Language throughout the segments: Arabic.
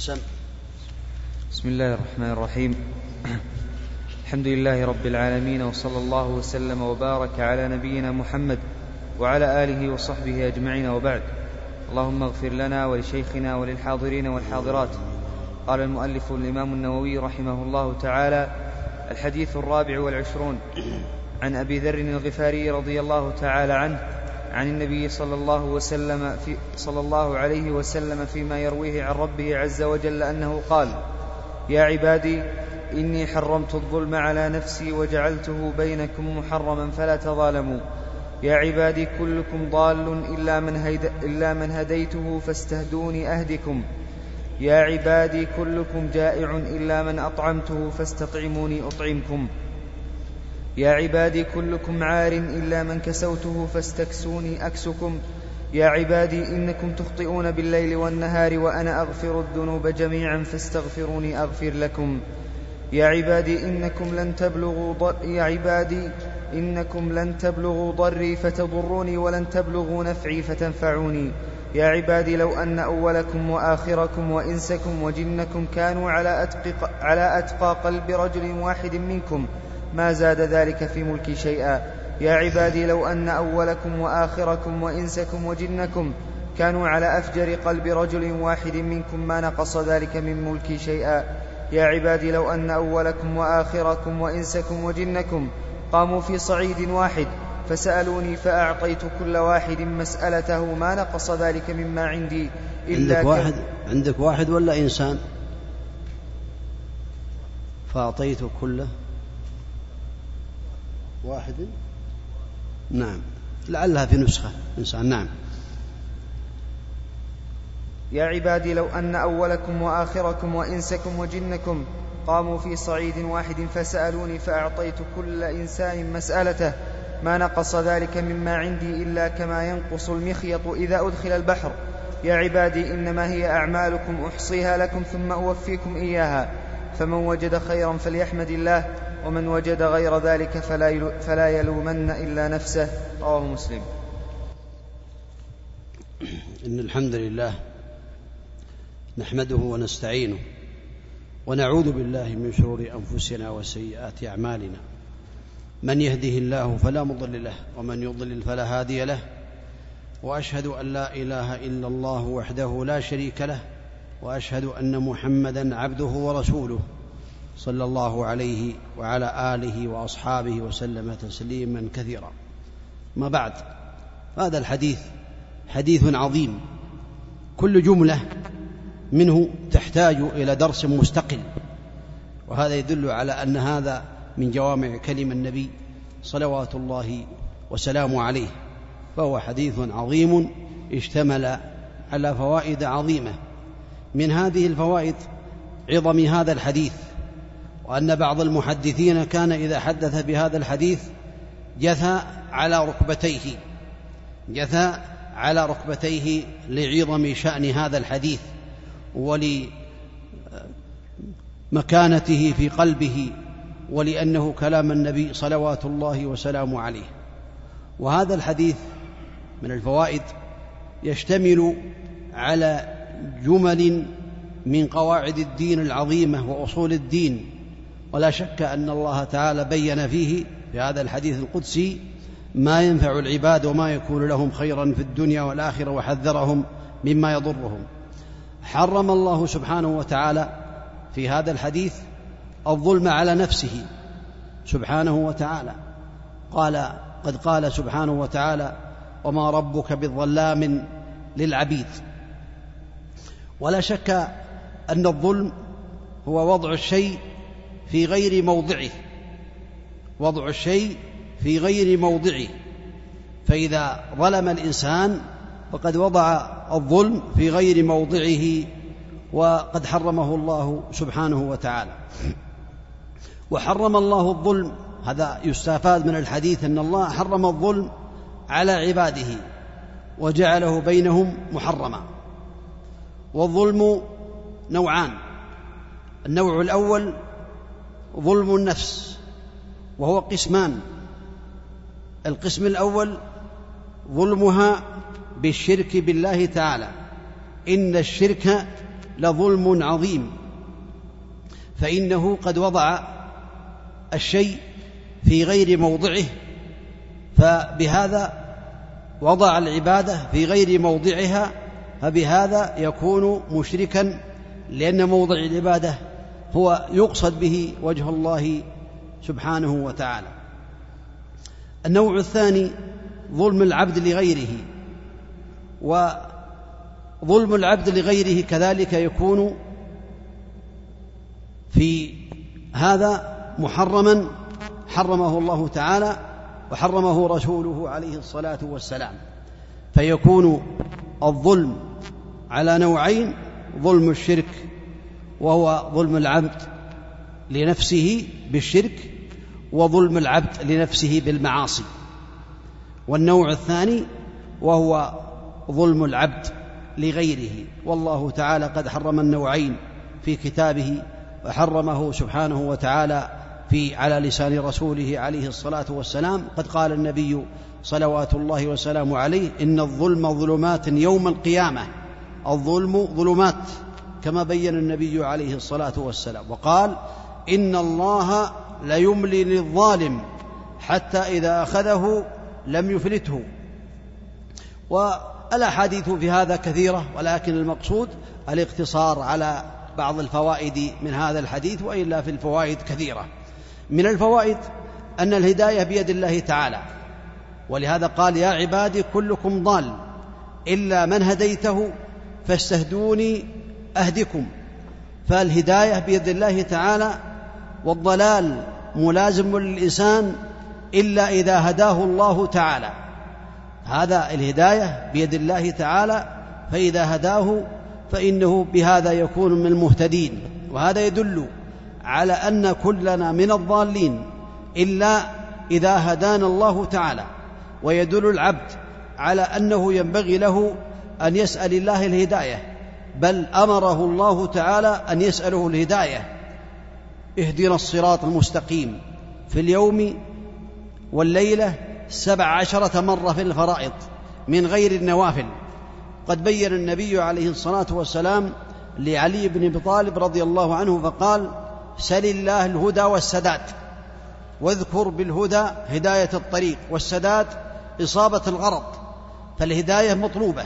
سم بسم الله الرحمن الرحيم. الحمد لله رب العالمين وصلى الله وسلم وبارك على نبينا محمد وعلى آله وصحبه أجمعين وبعد. اللهم اغفر لنا ولشيخنا وللحاضرين والحاضرات. قال المؤلف الإمام النووي رحمه الله تعالى الحديث الرابع والعشرون. عن أبي ذر الغفاري رضي الله تعالى عنه عن النبي صلى الله وسلم في صلى الله عليه وسلم فيما يرويه عن ربه عز وجل أنه قال يا عبادي إني حرمت الظلم على نفسي وجعلته بينكم محرما فلا تظالموا. يا عبادي كلكم ضال إلا من, هيد إلا من هديته فاستهدوني أهدكم. يا عبادي كلكم جائع إلا من أطعمته فاستطعموني أطعمكم. يا عبادي كلكم عار إلا من كسوته فاستكسوني أكسكم. يا عبادي إنكم تخطئون بالليل والنهار وأنا أغفر الذنوب جميعا فاستغفروني أغفر لكم. يا عبادي إنكم لن تبلغوا ضر يا عبادي إنكم لن تبلغوا ضري فتضروني ولن تبلغوا نفعي فتنفعوني. يا عبادي لو أن أولكم وآخركم وإنسكم وجنكم كانوا على أتقى, على أتقى قلب رجل واحد منكم. ما زاد ذلك في ملكي شيئا. يا عبادي لو أن أولكم وآخركم وإنسكم وجنكم كانوا على أفجر قلب رجل واحد منكم ما نقص ذلك من ملكي شيئا. يا عبادي لو أن أولكم وآخركم وإنسكم وجنكم قاموا في صعيد واحد فسألوني فأعطيت كل واحد مسألته ما نقص ذلك مما عندي إلا عندك واحد عندك واحد ولا إنسان؟ فأعطيت كل واحد؟ نعم. لعلها في نسخة. إنسان نعم. يا عبادي لو أن أولكم وآخركم وإنسكم وجنكم قاموا في صعيد واحد فسألوني فأعطيت كل إنسان مسألته. ما نقص ذلك مما عندي إلا كما ينقص المخيط إذا أدخل البحر. يا عبادي إنما هي أعمالكم أحصيها لكم ثم أوفيكم إياها. فمن وجد خيرا فليحمد الله. ومن وجد غير ذلك فلا, فلا يلومن إلا نفسه. رواه مسلم. إن الحمد لله نحمده ونستعينه ونعوذ بالله من شرور أنفسنا وسيئات أعمالنا. من يهده الله فلا مضل له ومن يضلل فلا هادي له وأشهد أن لا إله إلا الله وحده لا شريك له وأشهد أن محمدا عبده ورسوله. صلى الله عليه وعلى آله وأصحابه وسلم تسليما كثيرا. ما بعد هذا الحديث حديث عظيم. كل جملة منه تحتاج إلى درس مستقل وهذا يدل على أن هذا من جوامع كلم النبي صلوات الله وسلامه عليه. فهو حديث عظيم اشتمل على فوائد عظيمة. من هذه الفوائد عظم هذا الحديث وأن بعض المحدثين كان إذا حدث بهذا الحديث جثى على ركبتيه جثى على ركبتيه لعظم شأن هذا الحديث ولمكانته في قلبه ولأنه كلام النبي صلوات الله وسلامه عليه. وهذا الحديث من الفوائد يشتمل على جمل من قواعد الدين العظيمة وأصول الدين ولا شك أن الله تعالى بين فيه في هذا الحديث القدسي ما ينفع العباد وما يكون لهم خيرا في الدنيا والآخرة وحذرهم مما يضرهم. حرم الله سبحانه وتعالى في هذا الحديث الظلم على نفسه سبحانه وتعالى. قال قد قال سبحانه وتعالى وما ربك بالظلام للعبيد ولا شك أن الظلم هو وضع الشيء في غير موضعه. وضع الشيء في غير موضعه. فإذا ظلم الإنسان فقد وضع الظلم في غير موضعه وقد حرمه الله سبحانه وتعالى. وحرم الله الظلم هذا يستفاد من الحديث أن الله حرم الظلم على عباده وجعله بينهم محرما. والظلم نوعان النوع الأول ظلم النفس وهو قسمان. القسم الأول ظلمها بالشرك بالله تعالى. إن الشرك لظلم عظيم. فإنه قد وضع الشيء في غير موضعه. فبهذا وضع العبادة في غير موضعها فبهذا يكون مشركا لأن موضع العبادة هو يقصد به وجه الله سبحانه وتعالى. النوع الثاني ظلم العبد لغيره وظلم العبد لغيره كذلك يكون في هذا محرما حرمه الله تعالى وحرمه رسوله عليه الصلاة والسلام. فيكون الظلم على نوعين ظلم الشرك وهو ظلم العبد لنفسه بالشرك وظلم العبد لنفسه بالمعاصي. والنوع الثاني وهو ظلم العبد لغيره. والله تعالى قد حرم النوعين في كتابه وحرمه سبحانه وتعالى في على لسان رسوله عليه الصلاة والسلام. قد قال النبي صلوات الله وسلامه عليه إن الظلم ظلمات يوم القيامة. الظلم ظلمات. كما بين النبي عليه الصلاة والسلام وقال إن الله ليملي للظالم حتى إذا أخذه لم يفلته. والأحاديث في هذا كثيرة ولكن المقصود الاقتصار على بعض الفوائد من هذا الحديث وإلا في الفوائد كثيرة. من الفوائد أن الهداية بيد الله تعالى. ولهذا قال يا عبادي كلكم ضال إلا من هديته فاستهدوني أهدكم. فالهداية بيد الله تعالى والضلال ملازم للإنسان إلا إذا هداه الله تعالى. هذا الهداية بيد الله تعالى فإذا هداه فإنه بهذا يكون من المهتدين. وهذا يدل على أن كلنا من الضالين إلا إذا هدانا الله تعالى. ويدل العبد على أنه ينبغي له أن يسأل الله الهداية. بل أمره الله تعالى أن يسأله الهداية. اهدنا الصراط المستقيم. في اليوم والليلة سبع عشرة مرة في الفرائض من غير النوافل. قد بين النبي عليه الصلاة والسلام لعلي بن أبي طالب رضي الله عنه فقال سل الله الهدى والسداد. واذكر بالهدى هداية الطريق والسداد إصابة الغرض. فالهداية مطلوبة.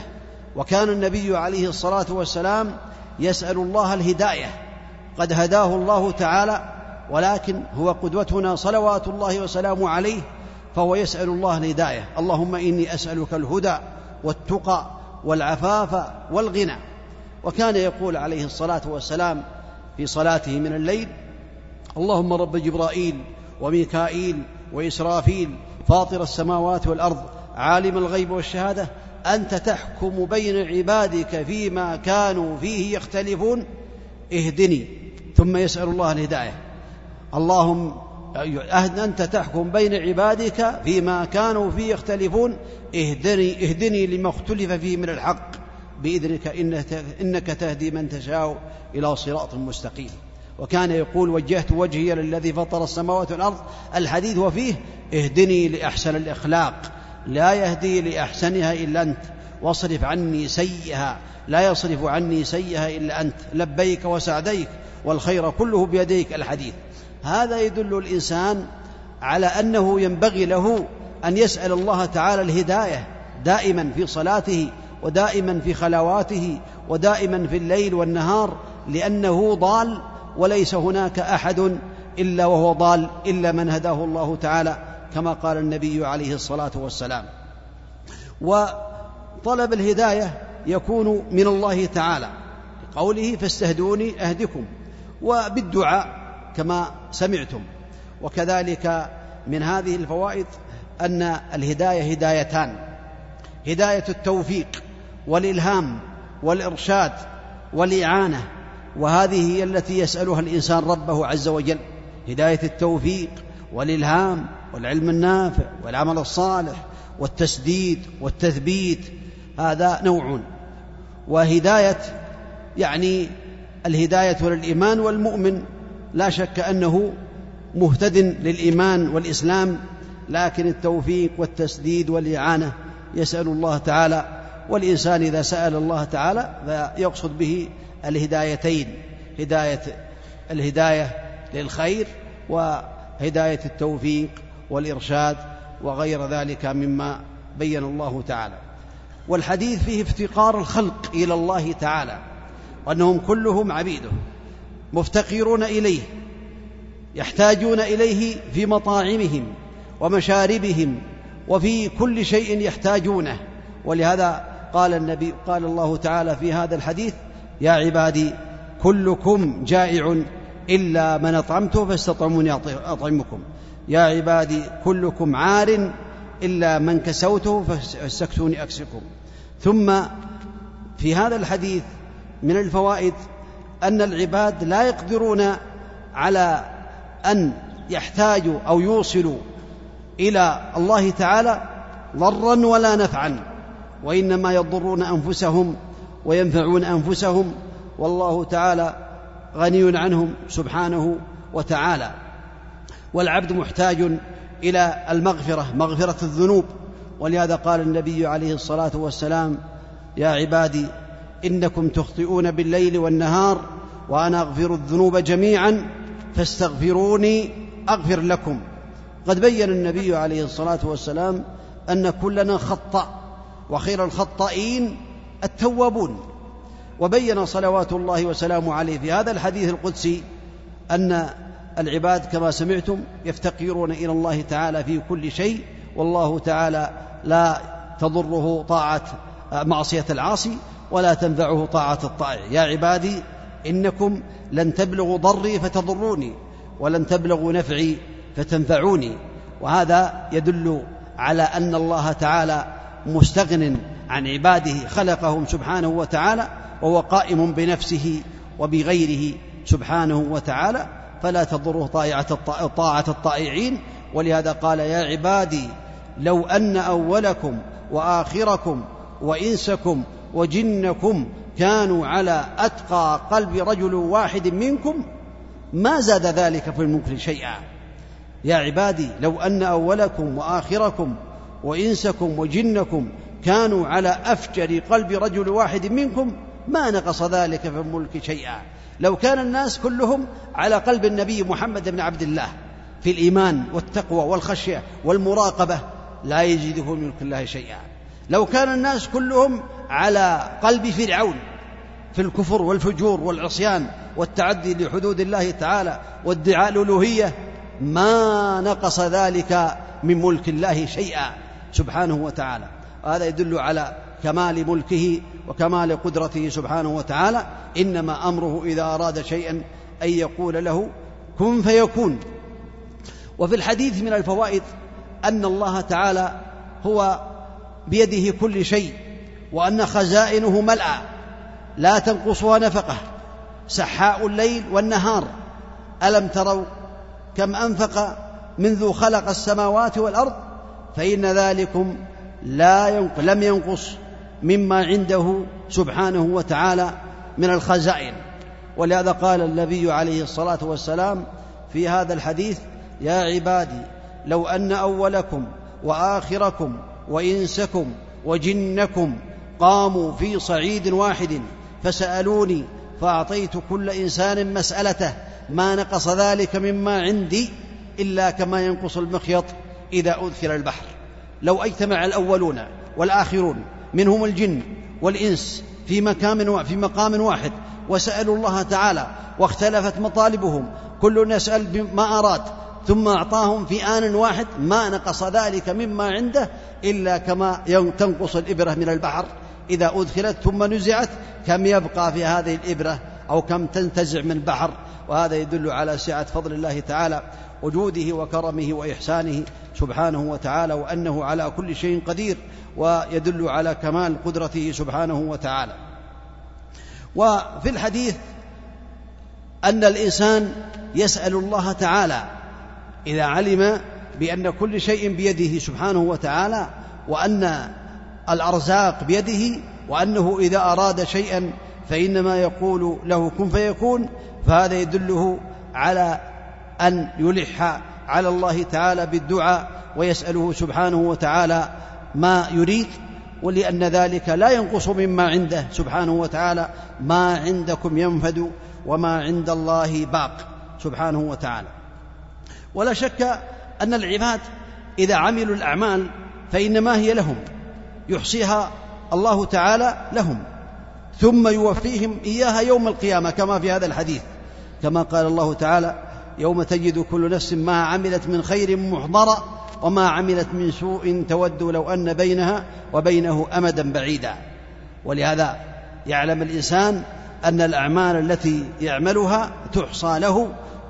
وكان النبي عليه الصلاة والسلام يسأل الله الهداية. قد هداه الله تعالى ولكن هو قدوتنا صلوات الله وسلامه عليه فهو يسأل الله الهداية. اللهم إني أسألك الهدى والتقى والعفاف والغنى. وكان يقول عليه الصلاة والسلام في صلاته من الليل اللهم رب جبرائيل وميكائيل وإسرافيل فاطر السماوات والأرض عالم الغيب والشهادة أنت تحكم بين عبادك فيما كانوا فيه يختلفون اهدني. ثم يسأل الله الهداية. اللهم أنت تحكم بين عبادك فيما كانوا فيه يختلفون اهدني اهدني لما اختلف فيه من الحق. بإذنك إنك تهدي من تشاء إلى صراط مستقيم. وكان يقول وجهت وجهي للذي فطر السماوات والأرض الحديث وفيه اهدني لأحسن الإخلاق. لا يهدي لأحسنها إلا أنت. واصرف عني سيئها. لا يصرف عني سيئها إلا أنت. لبيك وسعديك والخير كله بيديك. الحديث. هذا يدل الإنسان على أنه ينبغي له أن يسأل الله تعالى الهداية دائما في صلاته ودائما في خلواته ودائما في الليل والنهار لأنه ضال وليس هناك أحد إلا وهو ضال إلا من هداه الله تعالى. كما قال النبي عليه الصلاة والسلام. وطلب الهداية يكون من الله تعالى. قوله فاستهدوني أهدكم وبالدعاء كما سمعتم. وكذلك من هذه الفوائد أن الهداية هدايتان. هداية التوفيق والإلهام والإرشاد والإعانة. وهذه هي التي يسألها الإنسان ربه عز وجل. هداية التوفيق والإلهام والعلم النافع والعمل الصالح والتسديد والتثبيت هذا نوع. وهداية يعني الهداية للإيمان والمؤمن لا شك أنه مهتد للإيمان والإسلام لكن التوفيق والتسديد والإعانة يسأل الله تعالى والإنسان إذا سأل الله تعالى فيقصد به الهدايتين هداية الهداية للخير وهداية التوفيق والإرشاد وغير ذلك مما بين الله تعالى. والحديث فيه افتقار الخلق إلى الله تعالى وأنهم كلهم عبيده مفتقرون إليه يحتاجون إليه في مطاعمهم ومشاربهم وفي كل شيء يحتاجونه. ولهذا قال النبي قال الله تعالى في هذا الحديث يا عبادي كلكم جائع إلا من أطعمته فاستطعموني أطعمكم. يا عبادي كلكم عار إلا من كسوته فاستكسوني أكسكم. ثم في هذا الحديث من الفوائد أن العباد لا يقدرون على أن يحتاجوا أو يوصلوا إلى الله تعالى ضرا ولا نفعا وإنما يضرون أنفسهم وينفعون أنفسهم والله تعالى غني عنهم سبحانه وتعالى. والعبد محتاج إلى المغفرة مغفرة الذنوب. ولهذا قال النبي عليه الصلاة والسلام يا عبادي إنكم تخطئون بالليل والنهار وأنا أغفر الذنوب جميعا فاستغفروني أغفر لكم. قد بين النبي عليه الصلاة والسلام أن كلنا خطأ وخير الخطائين التوابون. وبين صلوات الله وسلامه عليه في هذا الحديث القدسي أن العباد كما سمعتم يفتقرون إلى الله تعالى في كل شيء والله تعالى لا تضره طاعة معصية العاصي ولا تنفعه طاعة الطائع. يا عبادي إنكم لن تبلغوا ضري فتضروني ولن تبلغوا نفعي فتنفعوني. وهذا يدل على أن الله تعالى مستغن عن عباده خلقهم سبحانه وتعالى وهو قائم بنفسه وبغيره سبحانه وتعالى. فلا تضره طاعة طاعة الطائعين. ولهذا قال يا عبادي لو أن أولكم وآخركم وإنسكم وجنكم كانوا على أتقى قلب رجل واحد منكم ما زاد ذلك في الملك شيئا. يا عبادي لو أن أولكم وآخركم وإنسكم وجنكم كانوا على أفجر قلب رجل واحد منكم ما نقص ذلك في الملك شيئا. لو كان الناس كلهم على قلب النبي محمد بن عبد الله في الإيمان والتقوى والخشية والمراقبة لا يجده في ملك الله شيئا. لو كان الناس كلهم على قلب فرعون في الكفر والفجور والعصيان والتعدي لحدود الله تعالى وادعاء الألوهية ما نقص ذلك من ملك الله شيئا سبحانه وتعالى. هذا يدل على كمال ملكه وكمال قدرته سبحانه وتعالى إنما أمره إذا أراد شيئا أن يقول له كن فيكون. وفي الحديث من الفوائد أن الله تعالى هو بيده كل شيء وأن خزائنه ملأى لا تنقصها نفقة. سحاء الليل والنهار. ألم تروا كم أنفق منذ خلق السماوات والأرض؟ فإن ذلكم لا ينق... لم ينقص. مما عنده سبحانه وتعالى من الخزائن. ولهذا قال النبي عليه الصلاة والسلام في هذا الحديث يا عبادي لو أن أولكم وآخركم وإنسكم وجنكم قاموا في صعيد واحد فسألوني فأعطيت كل إنسان مسألته ما نقص ذلك مما عندي إلا كما ينقص المخيط إذا ادخل البحر. لو أجتمع الأولون والآخرون منهم الجن والإنس في مكان في مقام واحد. وسألوا الله تعالى واختلفت مطالبهم. كل يسأل بما أراد ثم أعطاهم في آن واحد. ما نقص ذلك مما عنده إلا كما تنقص الإبرة من البحر. إذا أدخلت ثم نزعت كم يبقى في هذه الإبرة؟ أو كم تنتزع من البحر وهذا يدل على سعة فضل الله تعالى. وجوده وكرمه وإحسانه سبحانه وتعالى وأنه على كل شيء قدير ويدل على كمال قدرته سبحانه وتعالى. وفي الحديث أن الإنسان يسأل الله تعالى إذا علم بأن كل شيء بيده سبحانه وتعالى وأن الأرزاق بيده وأنه إذا أراد شيئا فإنما يقول له كن فيكون فهذا يدله على أن يلح على الله تعالى بالدعاء ويسأله سبحانه وتعالى ما يريد ولأن ذلك لا ينقص مما عنده سبحانه وتعالى ما عندكم ينفد وما عند الله باق سبحانه وتعالى. ولا شك أن العباد إذا عملوا الأعمال فإنما هي لهم يحصيها الله تعالى لهم ثم يوفيهم إياها يوم القيامة كما في هذا الحديث كما قال الله تعالى يوم تجد كل نفس ما عملت من خير محضرا وما عملت من سوء تود لو أن بينها وبينه أمدا بعيدا. ولهذا يعلم الإنسان أن الأعمال التي يعملها تحصى له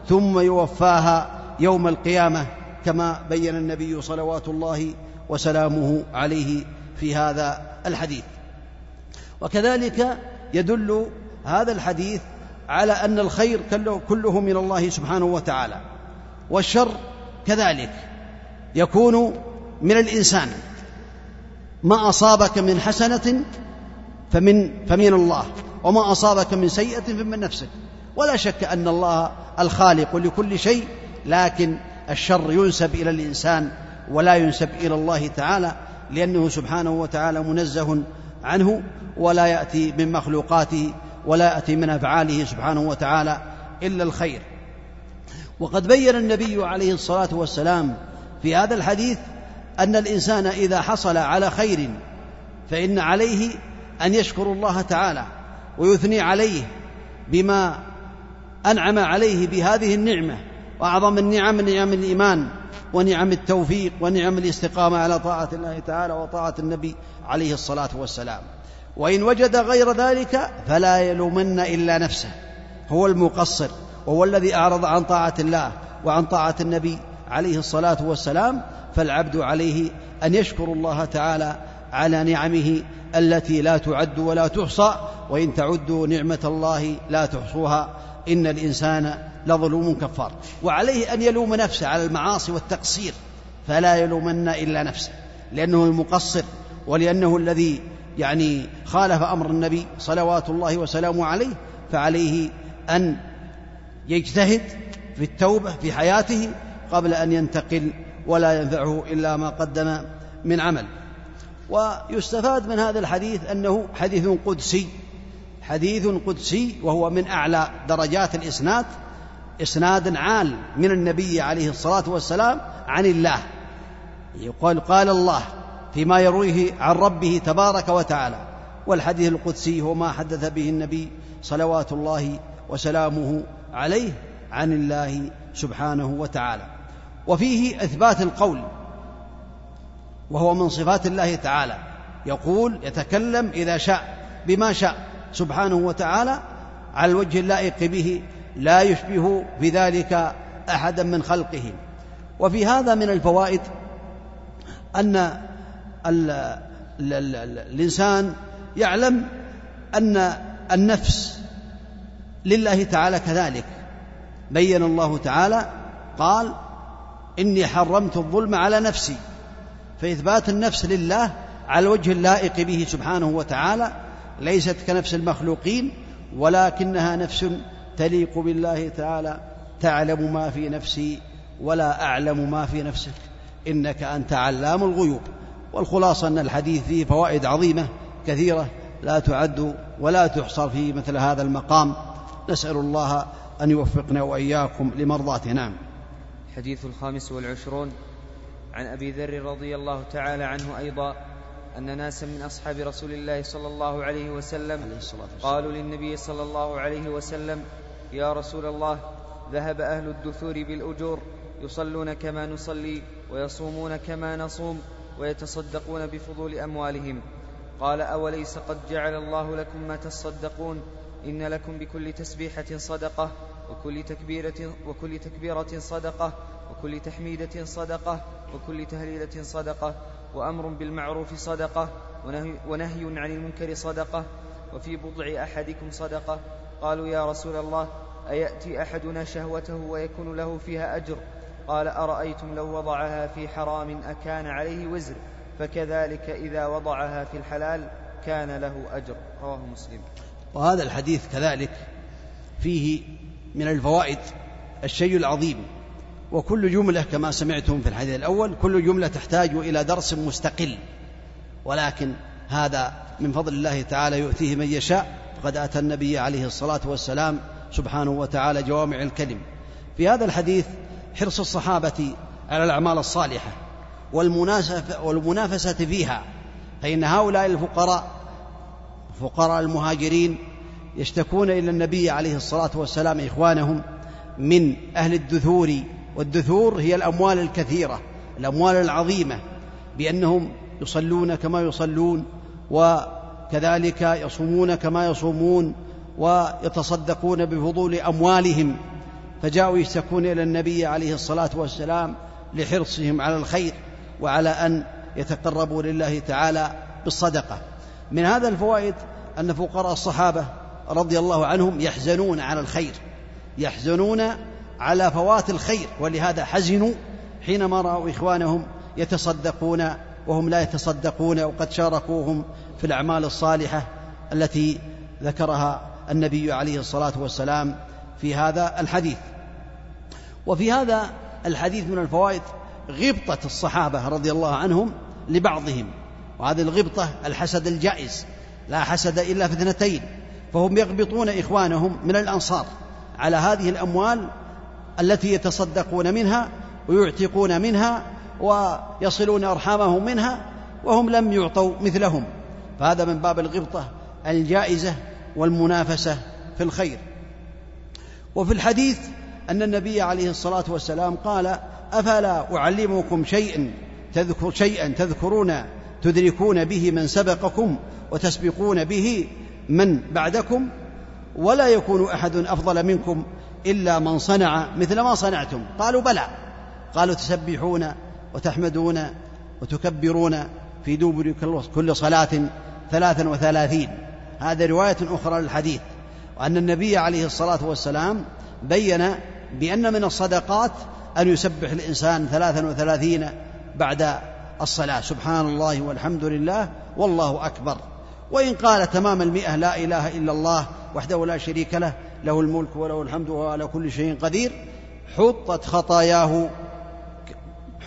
ثم يوفاها يوم القيامة كما بين النبي صلوات الله وسلامه عليه في هذا الحديث. وكذلك يدل هذا الحديث على أن الخير كله من الله سبحانه وتعالى. والشر كذلك يكون من الإنسان. ما أصابك من حسنة فمن فمن الله وما أصابك من سيئة فمن نفسك. ولا شك أن الله الخالق لكل شيء لكن الشر ينسب إلى الإنسان ولا ينسب إلى الله تعالى لأنه سبحانه وتعالى منزه عنه ولا يأتي من مخلوقاته ولا يأتي من أفعاله سبحانه وتعالى إلا الخير. وقد بين النبي عليه الصلاة والسلام في هذا الحديث أن الإنسان إذا حصل على خير فإن عليه أن يشكر الله تعالى ويثني عليه بما أنعم عليه بهذه النعمة وأعظم النعم نعم الإيمان ونعم التوفيق ونعم الاستقامة على طاعة الله تعالى وطاعة النبي عليه الصلاة والسلام. وإن وجد غير ذلك فلا يلومن إلا نفسه. هو المقصر وهو الذي أعرض عن طاعة الله وعن طاعة النبي عليه الصلاة والسلام فالعبد عليه أن يشكر الله تعالى على نعمه التي لا تعد ولا تحصى وإن تعدوا نعمة الله لا تحصوها إن الإنسان لظلوم كفار. وعليه أن يلوم نفسه على المعاصي والتقصير فلا يلومن إلا نفسه لأنه المقصر ولأنه الذي يعني خالف أمر النبي صلوات الله وسلامه عليه فعليه أن يجتهد في التوبة في حياته قبل أن ينتقل ولا ينفعه إلا ما قدم من عمل. ويستفاد من هذا الحديث أنه حديث قدسي حديث قدسي وهو من أعلى درجات الإسناد إسناد عال من النبي عليه الصلاة والسلام عن الله. يقال قال الله فيما يرويه عن ربه تبارك وتعالى والحديث القدسي هو ما حدث به النبي صلوات الله وسلامه عليه عن الله سبحانه وتعالى. وفيه إثبات القول وهو من صفات الله تعالى. يقول يتكلم إذا شاء بما شاء سبحانه وتعالى على الوجه اللائق به لا يشبه بذلك أحدا من خلقه. وفي هذا من الفوائد أن ال ال ال الإنسان يعلم أن النفس لله تعالى كذلك. بين الله تعالى قال إني حرمت الظلم على نفسي. فإثبات النفس لله على الوجه اللائق به سبحانه وتعالى ليست كنفس المخلوقين ولكنها نفس تليق بالله تعالى. تعلم ما في نفسي ولا أعلم ما في نفسك. إنك أنت علام الغيوب. والخلاصة أن الحديث فيه فوائد عظيمة كثيرة لا تعد ولا تحصر في مثل هذا المقام. نسأل الله أن يوفقنا وإياكم لمرضاته نعم الحديث الخامس والعشرون. عن أبي ذر رضي الله تعالى عنه أيضا أن ناسا من أصحاب رسول الله صلى الله عليه وسلم قالوا للنبي صلى الله عليه وسلم يا رسول الله ذهب أهل الدثور بالأجور يصلون كما نصلي ويصومون كما نصوم ويتصدقون بفضول أموالهم. قال أوليس قد جعل الله لكم ما تصدقون؟ إن لكم بكل تسبيحة صدقة وكل تكبيرة وكل تكبيرة صدقة وكل تحميدة صدقة وكل تهليلة صدقة وأمر بالمعروف صدقة ونهي, ونهي عن المنكر صدقة وفي بضع أحدكم صدقة. قالوا يا رسول الله أيأتي أحدنا شهوته ويكون له فيها أجر؟ قال أرأيتم لو وضعها في حرام أكان عليه وزر فكذلك إذا وضعها في الحلال كان له أجر. رواه مسلم. وهذا الحديث كذلك فيه من الفوائد الشيء العظيم وكل جملة كما سمعتم في الحديث الأول كل جملة تحتاج إلى درس مستقل ولكن هذا من فضل الله تعالى يؤتيه من يشاء. فقد آتى النبي عليه الصلاة والسلام سبحانه وتعالى جوامع الكلم. في هذا الحديث حرص الصحابة على الأعمال الصالحة والمنافسه فيها فإن هؤلاء الفقراء فقراء المهاجرين يشتكون إلى النبي عليه الصلاة والسلام إخوانهم من أهل الدثور والدثور هي الأموال الكثيرة الأموال العظيمة بأنهم يصلون كما يصلون وكذلك يصومون كما يصومون ويتصدقون بفضول أموالهم. فجاءوا يشتكون إلى النبي عليه الصلاة والسلام لحرصهم على الخير وعلى أن يتقربوا لله تعالى بالصدقة. من هذا الفوائد أن فقراء الصحابة رضي الله عنهم يحزنون على الخير يحزنون على فوات الخير ولهذا حزنوا حينما رأوا إخوانهم يتصدقون وهم لا يتصدقون وقد شاركوهم في الأعمال الصالحة التي ذكرها النبي عليه الصلاة والسلام في هذا الحديث. وفي هذا الحديث من الفوائد غبطة الصحابة رضي الله عنهم لبعضهم وهذه الغبطة الحسد الجائز لا حسد إلا في اثنتين فهم يغبطون إخوانهم من الأنصار على هذه الأموال التي يتصدقون منها ويعتقون منها ويصلون أرحامهم منها وهم لم يعطوا مثلهم. فهذا من باب الغبطة الجائزة والمنافسة في الخير. وفي الحديث أن النبي عليه الصلاة والسلام قال أفلا أعلمكم شيئا تذكر شيئا تذكرون تدركون به من سبقكم وتسبقون به من بعدكم ولا يكون أحد أفضل منكم إلا من صنع مثل ما صنعتم. قالوا بلى. قالوا تسبحون وتحمدون وتكبرون في دبر كل صلاة ثلاثا وثلاثين. هذا رواية أخرى للحديث. وأن النبي عليه الصلاة والسلام بين بأن من الصدقات أن يسبح الإنسان ثلاثا وثلاثين بعد الصلاة. سبحان الله والحمد لله والله أكبر. وإن قال تمام المئة لا إله إلا الله وحده لا شريك له له الملك وله الحمد وهو على كل شيء قدير حطت خطاياه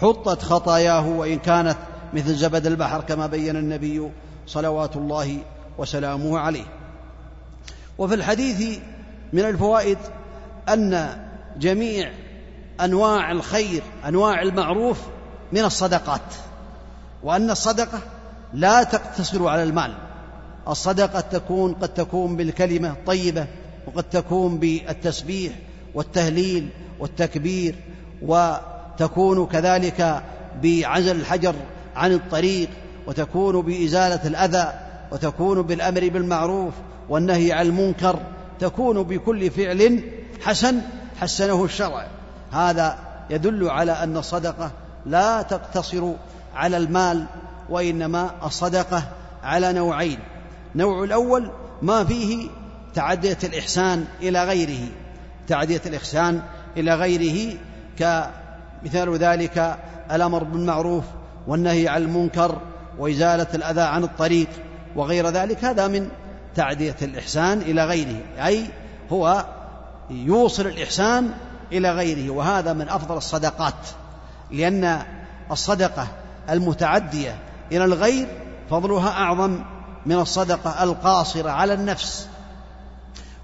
حطت خطاياه وإن كانت مثل زبد البحر كما بين النبي صلوات الله وسلامه عليه. وفي الحديث من الفوائد أن جميع أنواع الخير أنواع المعروف من الصدقات وأن الصدقة لا تقتصر على المال. الصدقة تكون قد تكون بالكلمة الطيبة وقد تكون بالتسبيح والتهليل والتكبير وتكون كذلك بعزل الحجر عن الطريق وتكون بإزالة الأذى وتكون بالأمر بالمعروف والنهي عن المنكر تكون بكل فعل حسن حسنه الشرع. هذا يدل على أن الصدقة لا تقتصر على المال وإنما الصدقة على نوعين. نوع الأول ما فيه تعدية الإحسان إلى غيره. تعدية الإحسان إلى غيره كمثال ذلك الأمر بالمعروف والنهي عن المنكر وإزالة الأذى عن الطريق. وغير ذلك هذا من تعدية الإحسان إلى غيره أي هو يوصل الإحسان إلى غيره وهذا من أفضل الصدقات لأن الصدقة المتعدية إلى الغير فضلها أعظم من الصدقة القاصرة على النفس.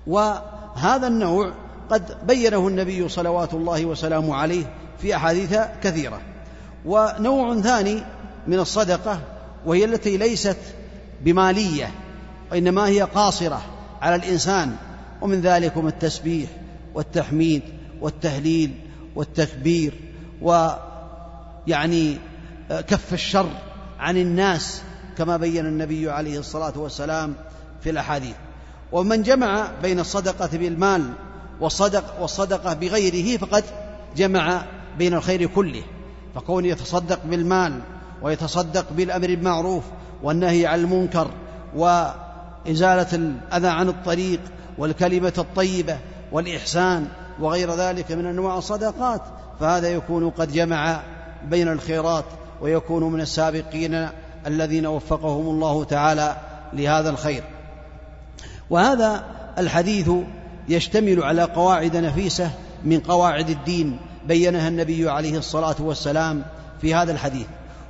وهذا النوع قد بينه النبي صلوات الله وسلامه عليه في أحاديث كثيرة. ونوع ثاني من الصدقة وهي التي ليست بمالية وإنما هي قاصرة على الإنسان ومن ذلكم التسبيح والتحميد والتهليل والتكبير ويعني كف الشر عن الناس كما بين النبي عليه الصلاة والسلام في الأحاديث. ومن جمع بين الصدقة بالمال والصدق والصدقة بغيره فقد جمع بين الخير كله. فكون يتصدق بالمال ويتصدق بالأمر بالمعروف والنهي عن المنكر وإزالة الأذى عن الطريق والكلمة الطيبة والإحسان وغير ذلك من أنواع الصدقات فهذا يكون قد جمع بين الخيرات ويكون من السابقين الذين وفقهم الله تعالى لهذا الخير. وهذا الحديث يشتمل على قواعد نفيسة من قواعد الدين بينها النبي عليه الصلاة والسلام في هذا الحديث.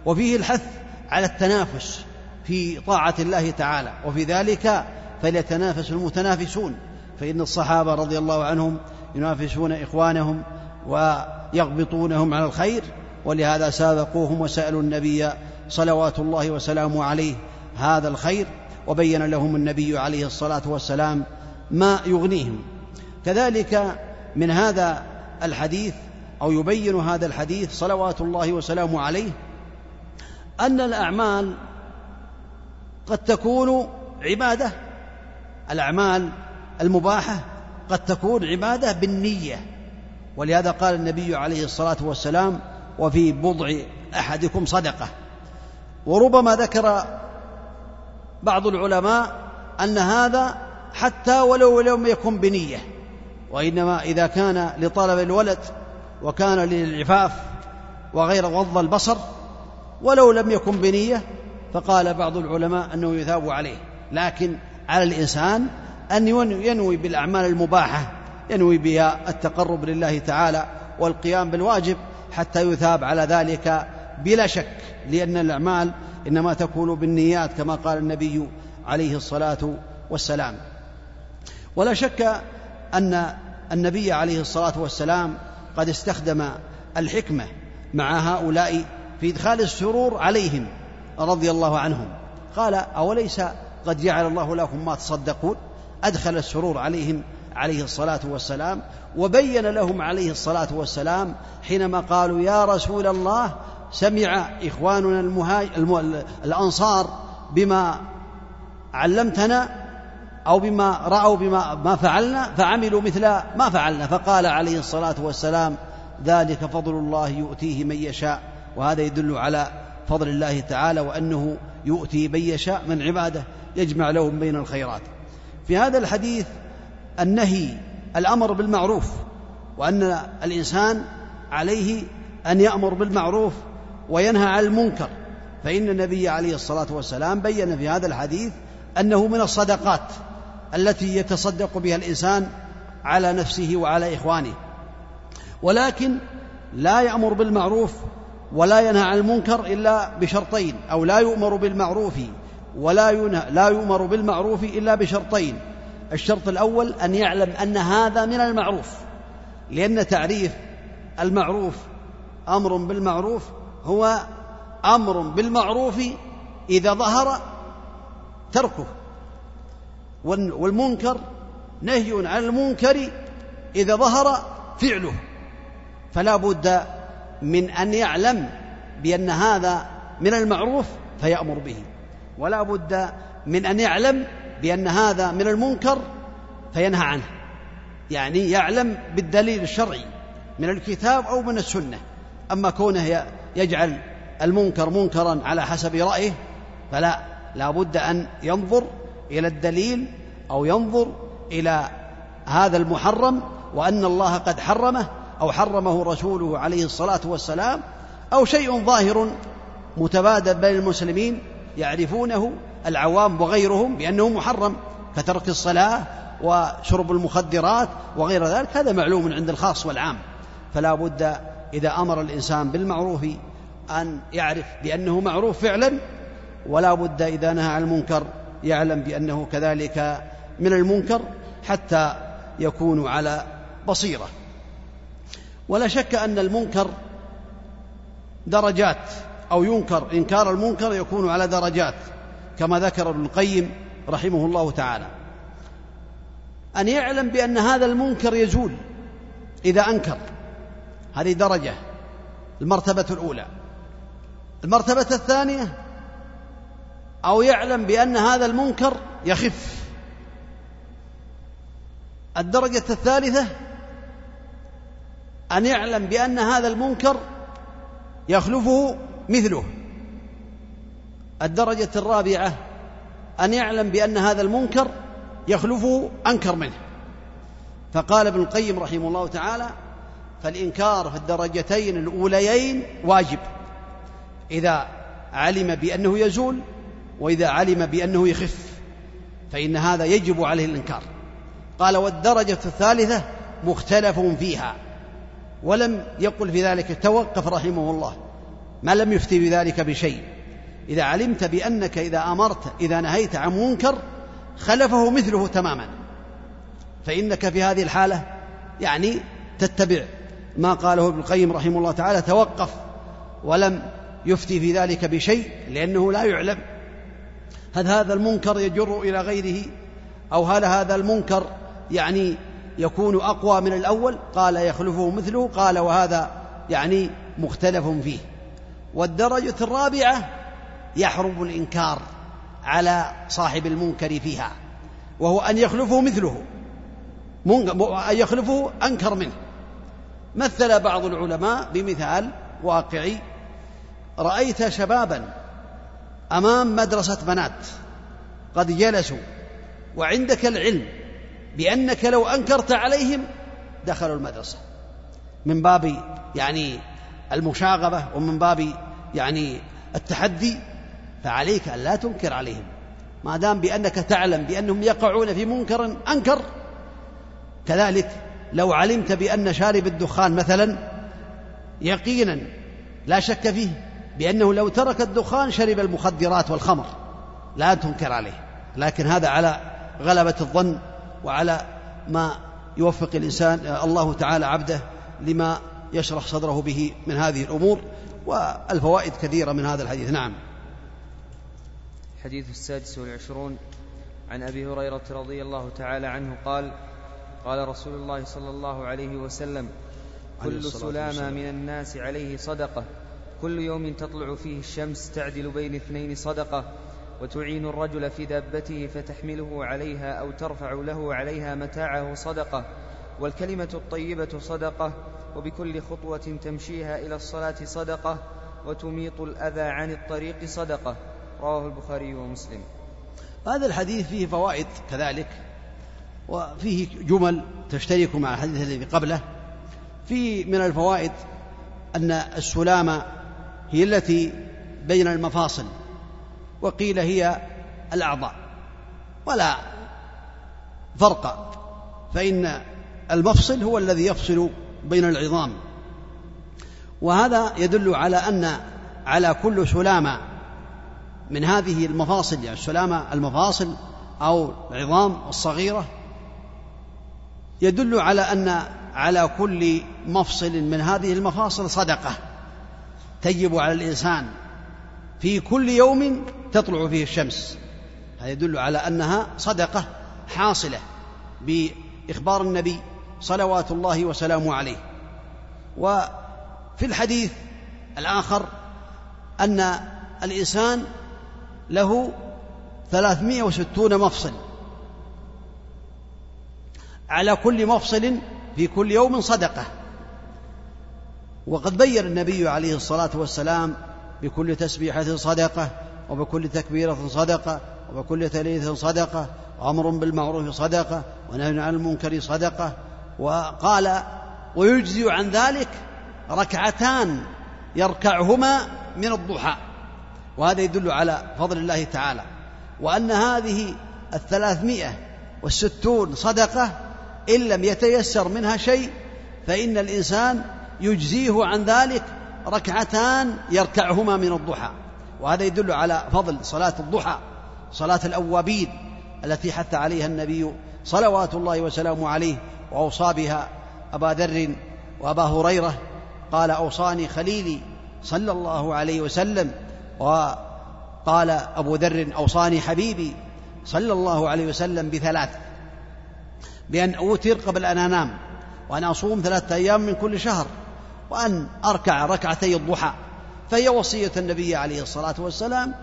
وفيه الحث على التنافس في طاعة الله تعالى. وفي ذلك فليتنافس المتنافسون. فإن الصحابة رضي الله عنهم ينافسون إخوانهم ويغبطونهم على الخير ولهذا سابقوهم وسألوا النبي صلوات الله وسلامه عليه هذا الخير وبين لهم النبي عليه الصلاة والسلام ما يغنيهم. كذلك من هذا الحديث أو يبين هذا الحديث صلوات الله وسلامه عليه أن الأعمال قد تكون عبادة الأعمال المباحة قد تكون عبادة بالنية. ولهذا قال النبي عليه الصلاة والسلام وفي بضع أحدكم صدقة. وربما ذكر بعض العلماء أن هذا حتى ولو لم يكن بنية وإنما إذا كان لطلب الولد وكان للعفاف وغير غض البصر ولو لم يكن بنية فقال بعض العلماء أنه يثاب عليه. لكن على الإنسان أن ينوي بالأعمال المباحة ينوي بها التقرب لله تعالى والقيام بالواجب حتى يثاب على ذلك بلا شك لأن الأعمال إنما تكون بالنيات كما قال النبي عليه الصلاة والسلام. ولا شك أن النبي عليه الصلاة والسلام قد استخدم الحكمة مع هؤلاء في إدخال السرور عليهم رضي الله عنهم. قال أوليس قد جعل الله لكم ما تصدقون؟ أدخل السرور عليهم عليه الصلاة والسلام وبين لهم عليه الصلاة والسلام حينما قالوا يا رسول الله سمع إخواننا المهاج... الم... الأنصار بما علمتنا أو بما رأوا بما ما فعلنا فعملوا مثل ما فعلنا. فقال عليه الصلاة والسلام ذلك فضل الله يؤتيه من يشاء. وهذا يدل على فضل الله تعالى وأنه يؤتي من يشاء من عباده يجمع لهم بين الخيرات. في هذا الحديث النهي الأمر بالمعروف وأن الإنسان عليه أن يأمر بالمعروف وينهى عن المنكر. فإن النبي عليه الصلاة والسلام بين في هذا الحديث أنه من الصدقات التي يتصدق بها الإنسان على نفسه وعلى إخوانه. ولكن لا يأمر بالمعروف ولا ينهى عن المنكر إلا بشرطين أو لا يؤمر بالمعروف ولا ينهى لا يؤمر بالمعروف إلا بشرطين. الشرط الأول أن يعلم أن هذا من المعروف لأن تعريف المعروف أمر بالمعروف هو أمر بالمعروف إذا ظهر تركه. والمنكر نهي عن المنكر إذا ظهر فعله. فلا بد من أن يعلم بأن هذا من المعروف فيأمر به. ولا بد من أن يعلم بأن هذا من المنكر فينهى عنه. يعني يعلم بالدليل الشرعي من الكتاب أو من السنة. أما كونه يجعل المنكر منكرا على حسب رأيه فلا لا بد أن ينظر إلى الدليل أو ينظر إلى هذا المحرم وأن الله قد حرمه أو حرمه رسوله عليه الصلاة والسلام أو شيء ظاهر متبادل بين المسلمين يعرفونه العوام وغيرهم بأنه محرم كترك الصلاة وشرب المخدرات وغير ذلك هذا معلوم عند الخاص والعام. فلا بد إذا أمر الإنسان بالمعروف أن يعرف بأنه معروف فعلا ولا بد إذا نهى عن المنكر يعلم بأنه كذلك من المنكر حتى يكون على بصيرة. ولا شك أن المنكر درجات أو ينكر إنكار المنكر يكون على درجات كما ذكر ابن القيم رحمه الله تعالى. أن يعلم بأن هذا المنكر يزول إذا أنكر. هذه درجة المرتبة الأولى. المرتبة الثانية أو يعلم بأن هذا المنكر يخف. الدرجة الثالثة أن يعلم بأن هذا المنكر يخلفه مثله. الدرجة الرابعة أن يعلم بأن هذا المنكر يخلفه أنكر منه. فقال ابن القيم رحمه الله تعالى فالإنكار في الدرجتين الأوليين واجب. إذا علم بأنه يزول وإذا علم بأنه يخف فإن هذا يجب عليه الإنكار. قال والدرجة الثالثة مختلف فيها. ولم يقل في ذلك توقف رحمه الله ما لم يفتي بذلك بشيء. إذا علمت بأنك إذا أمرت إذا نهيت عن منكر خلفه مثله تماما. فإنك في هذه الحالة يعني تتبع ما قاله ابن القيم رحمه الله تعالى توقف ولم يفتي في ذلك بشيء لأنه لا يعلم هل هذا المنكر يجر إلى غيره أو هل هذا المنكر يعني يكون أقوى من الأول؟ قال يخلفه مثله قال وهذا يعني مختلف فيه. والدرجة الرابعة يحرم الإنكار على صاحب المنكر فيها وهو أن يخلفه مثله. أن يخلفه أنكر منه. مثل بعض العلماء بمثال واقعي. رأيت شبابا أمام مدرسة بنات قد جلسوا وعندك العلم بأنك لو أنكرت عليهم دخلوا المدرسة. من باب يعني المشاغبة ومن باب يعني التحدي فعليك أن لا تنكر عليهم. ما دام بأنك تعلم بأنهم يقعون في منكر أنكر. كذلك لو علمت بأن شارب الدخان مثلا يقينا لا شك فيه بأنه لو ترك الدخان شرب المخدرات والخمر لا تنكر عليه. لكن هذا على غلبة الظن وعلى ما يوفق الإنسان الله تعالى عبده لما يشرح صدره به من هذه الأمور والفوائد كثيرة من هذا الحديث. نعم. الحديث السادس والعشرون عن أبي هريرة رضي الله تعالى عنه قال قال رسول الله صلى الله عليه وسلم كل سلامة من الناس عليه صدقة. كل يوم تطلع فيه الشمس تعدل بين اثنين صدقة. وتعين الرجل في دابته فتحمله عليها أو ترفع له عليها متاعه صدقة والكلمة الطيبة صدقة وبكل خطوة تمشيها إلى الصلاة صدقة وتميط الأذى عن الطريق صدقة. رواه البخاري ومسلم. هذا الحديث فيه فوائد كذلك وفيه جمل تشترك مع الحديث الذي قبله. في من الفوائد أن السلامة هي التي بين المفاصل. وقيل هي الأعضاء ولا فرق فإن المفصل هو الذي يفصل بين العظام. وهذا يدل على أن على كل سلامة من هذه المفاصل يعني السلامة المفاصل أو العظام الصغيرة يدل على أن على كل مفصل من هذه المفاصل صدقة تجب على الإنسان في كل يوم تطلع فيه الشمس. هذا يدل على أنها صدقة حاصلة بإخبار النبي صلوات الله وسلامه عليه. وفي الحديث الآخر أن الإنسان له ثلاثمائة وستون مفصل. على كل مفصل في كل يوم صدقة. وقد بين النبي عليه الصلاة والسلام بكل تسبيحة صدقة وبكل تكبيرة صدقة وبكل تليث صدقة وأمر بالمعروف صدقة ونهي عن المنكر صدقة. وقال ويجزي عن ذلك ركعتان يركعهما من الضحى وهذا يدل على فضل الله تعالى. وأن هذه الثلاثمائة والستون صدقة إن لم يتيسر منها شيء فإن الإنسان يجزيه عن ذلك ركعتان يركعهما من الضحى. وهذا يدل على فضل صلاة الضحى صلاة الأوابين التي حث عليها النبي صلوات الله وسلامه عليه وأوصى بها أبا ذر وأبا هريرة. قال أوصاني خليلي صلى الله عليه وسلم. وقال أبو ذر أوصاني حبيبي صلى الله عليه وسلم بثلاث. بأن أوتر قبل أن أنام وأن أصوم ثلاثة أيام من كل شهر وأن أركع ركعتي الضحى. فهي وصية النبي عليه الصلاة والسلام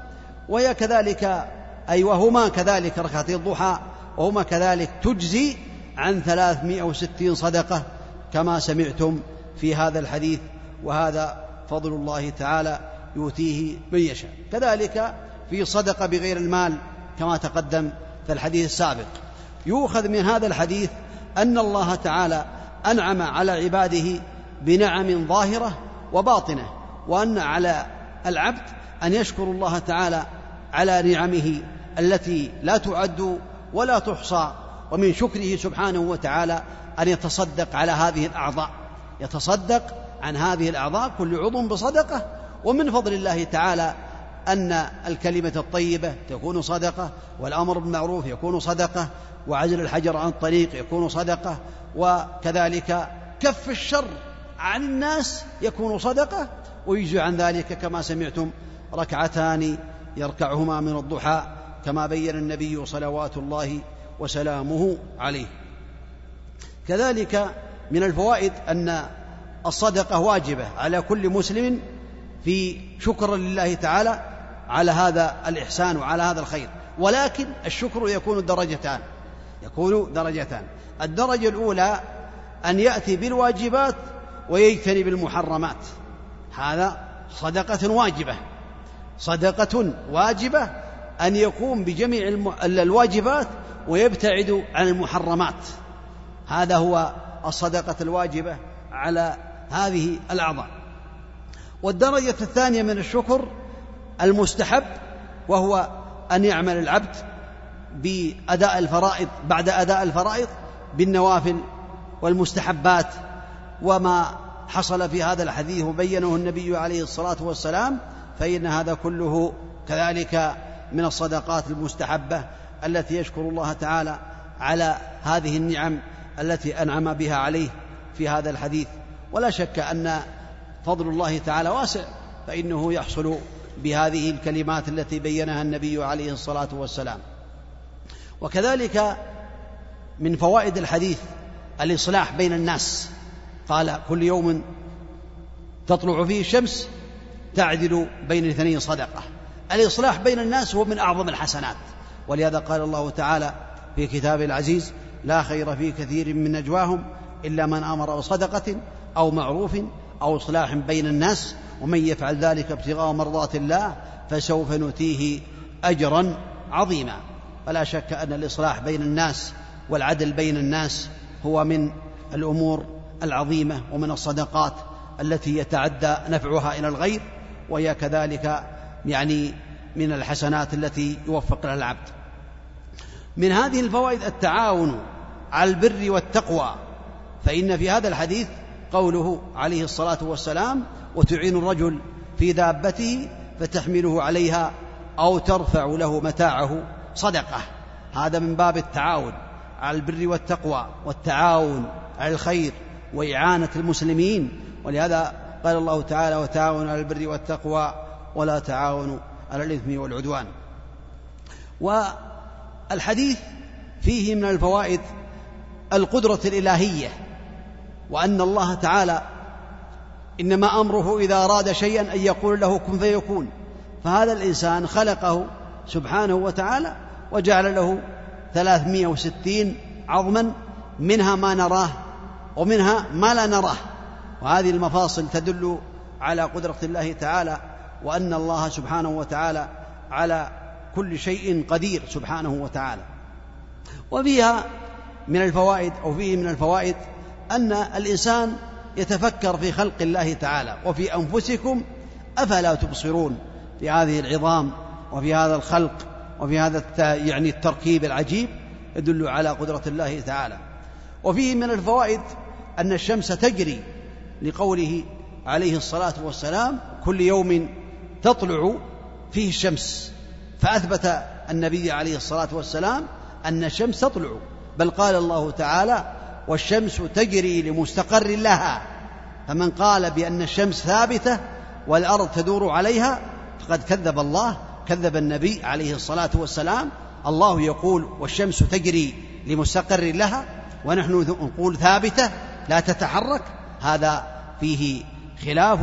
وهي كذلك أي وهما كذلك ركعتي الضحى وهما كذلك تجزي عن ثلاثمائة وستين صدقة كما سمعتم في هذا الحديث وهذا فضل الله تعالى يؤتيه من يشاء. كذلك في صدقة بغير المال كما تقدم في الحديث السابق. يؤخذ من هذا الحديث أن الله تعالى أنعم على عباده بنعم ظاهرة وباطنة. وأن على العبد أن يشكر الله تعالى على نعمه التي لا تعد ولا تحصى ومن شكره سبحانه وتعالى أن يتصدق على هذه الأعضاء. يتصدق عن هذه الأعضاء كل عضو بصدقة ومن فضل الله تعالى أن الكلمة الطيبة تكون صدقة والأمر بالمعروف يكون صدقة وعزل الحجر عن الطريق يكون صدقة وكذلك كف الشر عن الناس يكون صدقة ويجزي عن ذلك كما سمعتم ركعتان يركعهما من الضحى كما بين النبي صلوات الله وسلامه عليه. كذلك من الفوائد أن الصدقة واجبة على كل مسلم في شكر لله تعالى على هذا الإحسان وعلى هذا الخير. ولكن الشكر يكون درجتان يكون درجتان. الدرجة الأولى أن يأتي بالواجبات ويجتنب المحرمات. هذا صدقة واجبة. صدقة واجبة أن يقوم بجميع الواجبات ويبتعد عن المحرمات. هذا هو الصدقة الواجبة على هذه الأعضاء. والدرجة الثانية من الشكر المستحب وهو أن يعمل العبد بأداء الفرائض بعد أداء الفرائض بالنوافل والمستحبات وما حصل في هذا الحديث وبينه النبي عليه الصلاة والسلام فإن هذا كله كذلك من الصدقات المستحبة التي يشكر الله تعالى على هذه النعم التي أنعم بها عليه في هذا الحديث. ولا شك أن فضل الله تعالى واسع فإنه يحصل بهذه الكلمات التي بينها النبي عليه الصلاة والسلام. وكذلك من فوائد الحديث الإصلاح بين الناس. قال كل يوم تطلع فيه الشمس تعدل بين الاثنين صدقة. الإصلاح بين الناس هو من أعظم الحسنات. ولهذا قال الله تعالى في كتابه العزيز لا خير في كثير من نجواهم إلا من أمر بصدقة أو معروف أو إصلاح بين الناس ومن يفعل ذلك ابتغاء مرضات الله فسوف نؤتيه أجرا عظيما. فلا شك أن الإصلاح بين الناس والعدل بين الناس هو من الأمور العظيمة ومن الصدقات التي يتعدى نفعها إلى الغير وهي كذلك يعني من الحسنات التي يوفق لها العبد. من هذه الفوائد التعاون على البر والتقوى فإن في هذا الحديث قوله عليه الصلاة والسلام وتعين الرجل في دابته فتحمله عليها أو ترفع له متاعه صدقة. هذا من باب التعاون على البر والتقوى والتعاون على الخير. وإعانة المسلمين. ولهذا قال الله تعالى وتعاونوا على البر والتقوى ولا تعاونوا على الإثم والعدوان. والحديث فيه من الفوائد القدرة الإلهية وأن الله تعالى إنما أمره إذا أراد شيئا أن يقول له كن فيكون. فهذا الإنسان خلقه سبحانه وتعالى وجعل له ثلاثمائة وستين عظما منها ما نراه ومنها ما لا نراه. وهذه المفاصل تدل على قدرة الله تعالى وأن الله سبحانه وتعالى على كل شيء قدير سبحانه وتعالى. وفيها من الفوائد أو فيه من الفوائد أن الإنسان يتفكر في خلق الله تعالى وفي أنفسكم أفلا تبصرون في هذه العظام وفي هذا الخلق وفي هذا يعني التركيب العجيب يدل على قدرة الله تعالى. وفيه من الفوائد أن الشمس تجري لقوله عليه الصلاة والسلام كل يوم تطلع فيه الشمس. فأثبت النبي عليه الصلاة والسلام أن الشمس تطلع. بل قال الله تعالى والشمس تجري لمستقر لها فمن قال بأن الشمس ثابتة والأرض تدور عليها فقد كذب الله كذب النبي عليه الصلاة والسلام. الله يقول والشمس تجري لمستقر لها ونحن نقول ثابتة لا تتحرك. هذا فيه خلاف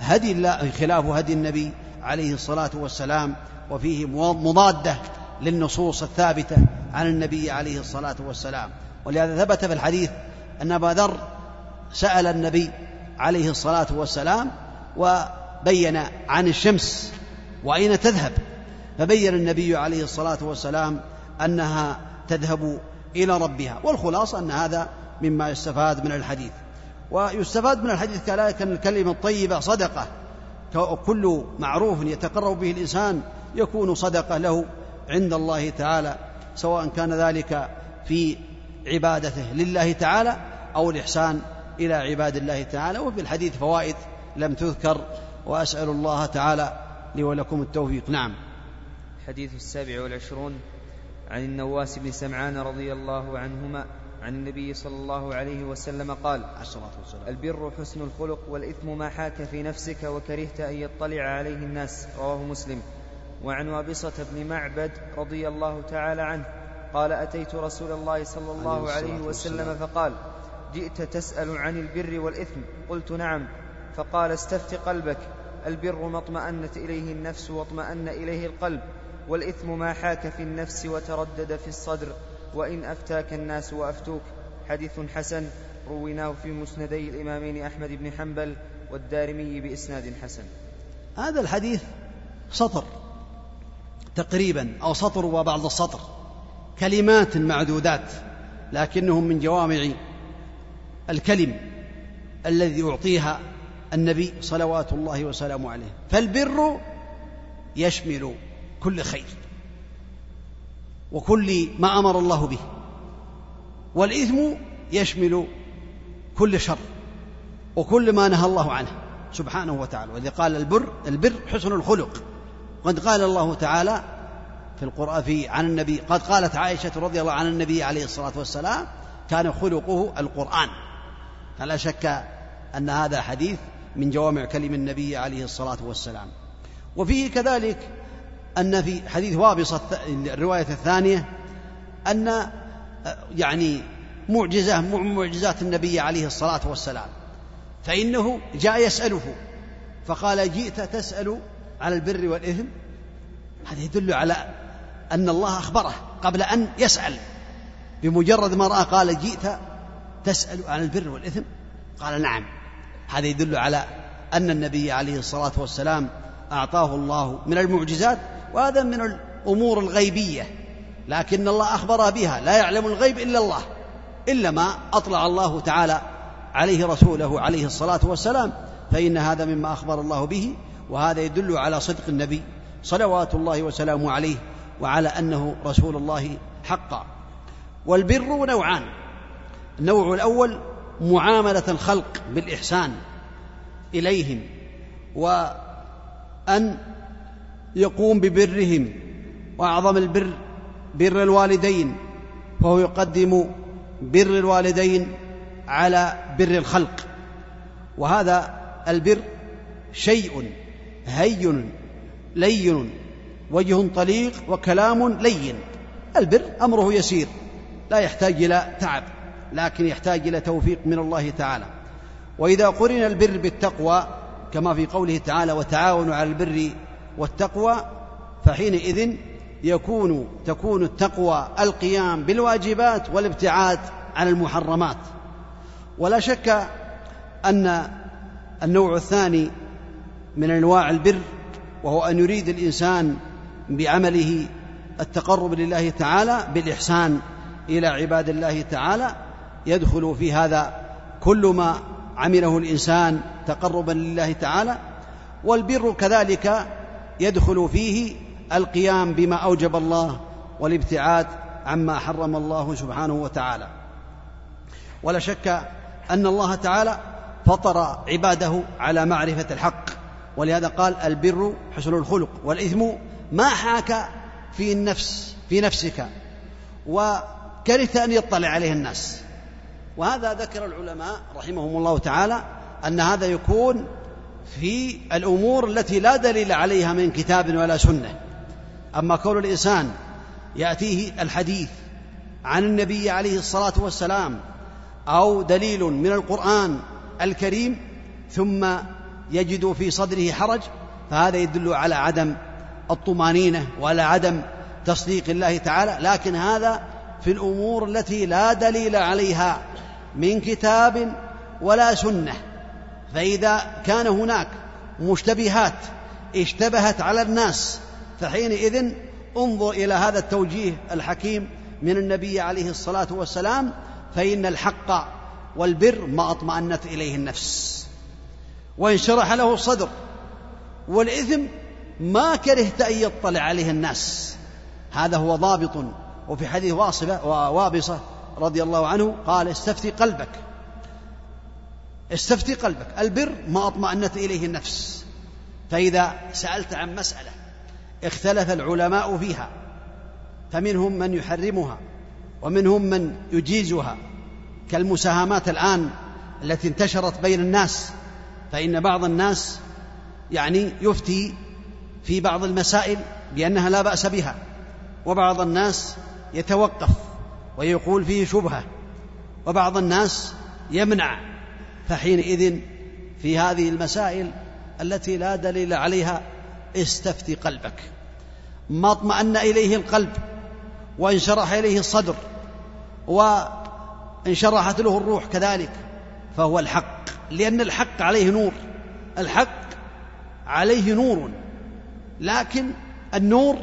هدي الله خلاف هدي النبي عليه الصلاة والسلام وفيه مضادة للنصوص الثابتة عن النبي عليه الصلاة والسلام. ولهذا ثبت في الحديث أن أبا ذر سأل النبي عليه الصلاة والسلام وبين عن الشمس وأين تذهب. فبين النبي عليه الصلاة والسلام أنها تذهب إلى ربها. والخلاصة أن هذا مما يستفاد من الحديث. ويستفاد من الحديث كذلك أن الكلمة الطيبة صدقة. كل معروف يتقرب به الإنسان يكون صدقة له عند الله تعالى سواء كان ذلك في عبادته لله تعالى أو الإحسان إلى عباد الله تعالى. وفي الحديث فوائد لم تذكر وأسأل الله تعالى لي ولكم التوفيق. نعم. حديث السابع والعشرون عن النواس بن سمعان رضي الله عنهما عن النبي صلى الله عليه وسلم قال البر حسن الخلق والإثم ما حاك في نفسك وكرهت أن يطلع عليه الناس. رواه مسلم. وعن وابصة بن معبد رضي الله تعالى عنه قال أتيت رسول الله صلى الله عليه وسلم فقال جئت تسأل عن البر والإثم؟ قلت نعم. فقال استفت قلبك. البر ما اطمأنت إليه النفس واطمأن إليه القلب. والإثم ما حاك في النفس وتردد في الصدر. وإن أفتاك الناس وأفتوك حديث حسن رويناه في مسندي الإمامين أحمد بن حنبل والدارمي بإسناد حسن. هذا الحديث سطر تقريبا أو سطر وبعض السطر كلمات معدودات لكنهم من جوامع الكلم الذي يعطيها النبي صلوات الله وسلامه عليه. فالبر يشمل كل خير. وكل ما أمر الله به. والإثم يشمل كل شر وكل ما نهى الله عنه سبحانه وتعالى. وإذا قال البر البر حسن الخلق. قد قال الله تعالى في القرآن في عن النبي قد قالت عائشة رضي الله عن النبي عليه الصلاة والسلام كان خلقه القرآن. فلا شك أن هذا حديث من جوامع كلم النبي عليه الصلاة والسلام. وفيه كذلك أن في حديث وابصة الرواية الثانية أن يعني معجزة معجزات النبي عليه الصلاة والسلام. فإنه جاء يسأله فقال جئت تسأل على البر والإثم؟ هذا يدل على أن الله أخبره قبل أن يسأل. بمجرد ما رأى قال جئت تسأل عن البر والإثم؟ قال نعم. هذا يدل على أن النبي عليه الصلاة والسلام أعطاه الله من المعجزات وهذا من الأمور الغيبية لكن الله أخبر بها لا يعلم الغيب إلا الله إلا ما أطلع الله تعالى عليه رسوله عليه الصلاة والسلام فإن هذا مما أخبر الله به وهذا يدل على صدق النبي صلوات الله وسلامه عليه وعلى أنه رسول الله حقا. والبر نوعان النوع الأول معاملة الخلق بالإحسان إليهم وأن يقوم ببرهم وأعظم البر بر الوالدين فهو يقدم بر الوالدين على بر الخلق. وهذا البر شيء هين لين وجه طليق وكلام لين. البر أمره يسير لا يحتاج إلى تعب لكن يحتاج إلى توفيق من الله تعالى. وإذا قرن البر بالتقوى كما في قوله تعالى وتعاونوا على البر والتقوى فحينئذ يكون تكون التقوى القيام بالواجبات والابتعاد عن المحرمات. ولا شك أن النوع الثاني من أنواع البر وهو أن يريد الإنسان بعمله التقرب لله تعالى بالإحسان إلى عباد الله تعالى يدخل في هذا كل ما عمله الإنسان تقربا لله تعالى. والبر كذلك يدخل فيه القيام بما أوجب الله والابتعاد عما حرم الله سبحانه وتعالى. ولا شك أن الله تعالى فطر عباده على معرفة الحق. ولهذا قال البر حسن الخلق والإثم ما حاك في النفس في نفسك. وكرهت أن يطلع عليه الناس. وهذا ذكر العلماء رحمهم الله تعالى أن هذا يكون في الأمور التي لا دليل عليها من كتاب ولا سنة. أما كون الإنسان يأتيه الحديث عن النبي عليه الصلاة والسلام أو دليل من القرآن الكريم ثم يجد في صدره حرج فهذا يدل على عدم الطمانينة وعلى عدم تصديق الله تعالى. لكن هذا في الأمور التي لا دليل عليها من كتاب ولا سنة. فإذا كان هناك مشتبهات اشتبهت على الناس فحينئذ انظر إلى هذا التوجيه الحكيم من النبي عليه الصلاة والسلام فإن الحق والبر ما أطمأنت إليه النفس. وانشرح له الصدر والإثم ما كرهت أن يطلع عليه الناس. هذا هو ضابط وفي حديث واصبة ووابصه رضي الله عنه قال استفتي قلبك. استفتي قلبك. البر ما أطمأنت إليه النفس. فإذا سألت عن مسألة اختلف العلماء فيها فمنهم من يحرمها ومنهم من يجيزها. كالمساهمات الآن التي انتشرت بين الناس فإن بعض الناس يعني يفتي في بعض المسائل بأنها لا بأس بها وبعض الناس يتوقف ويقول فيه شبهة وبعض الناس يمنع فحينئذ في هذه المسائل التي لا دليل عليها استفتي قلبك. ما اطمأن إليه القلب وانشرح إليه الصدر وانشرحت له الروح كذلك فهو الحق. لأن الحق عليه نور الحق عليه نور. لكن النور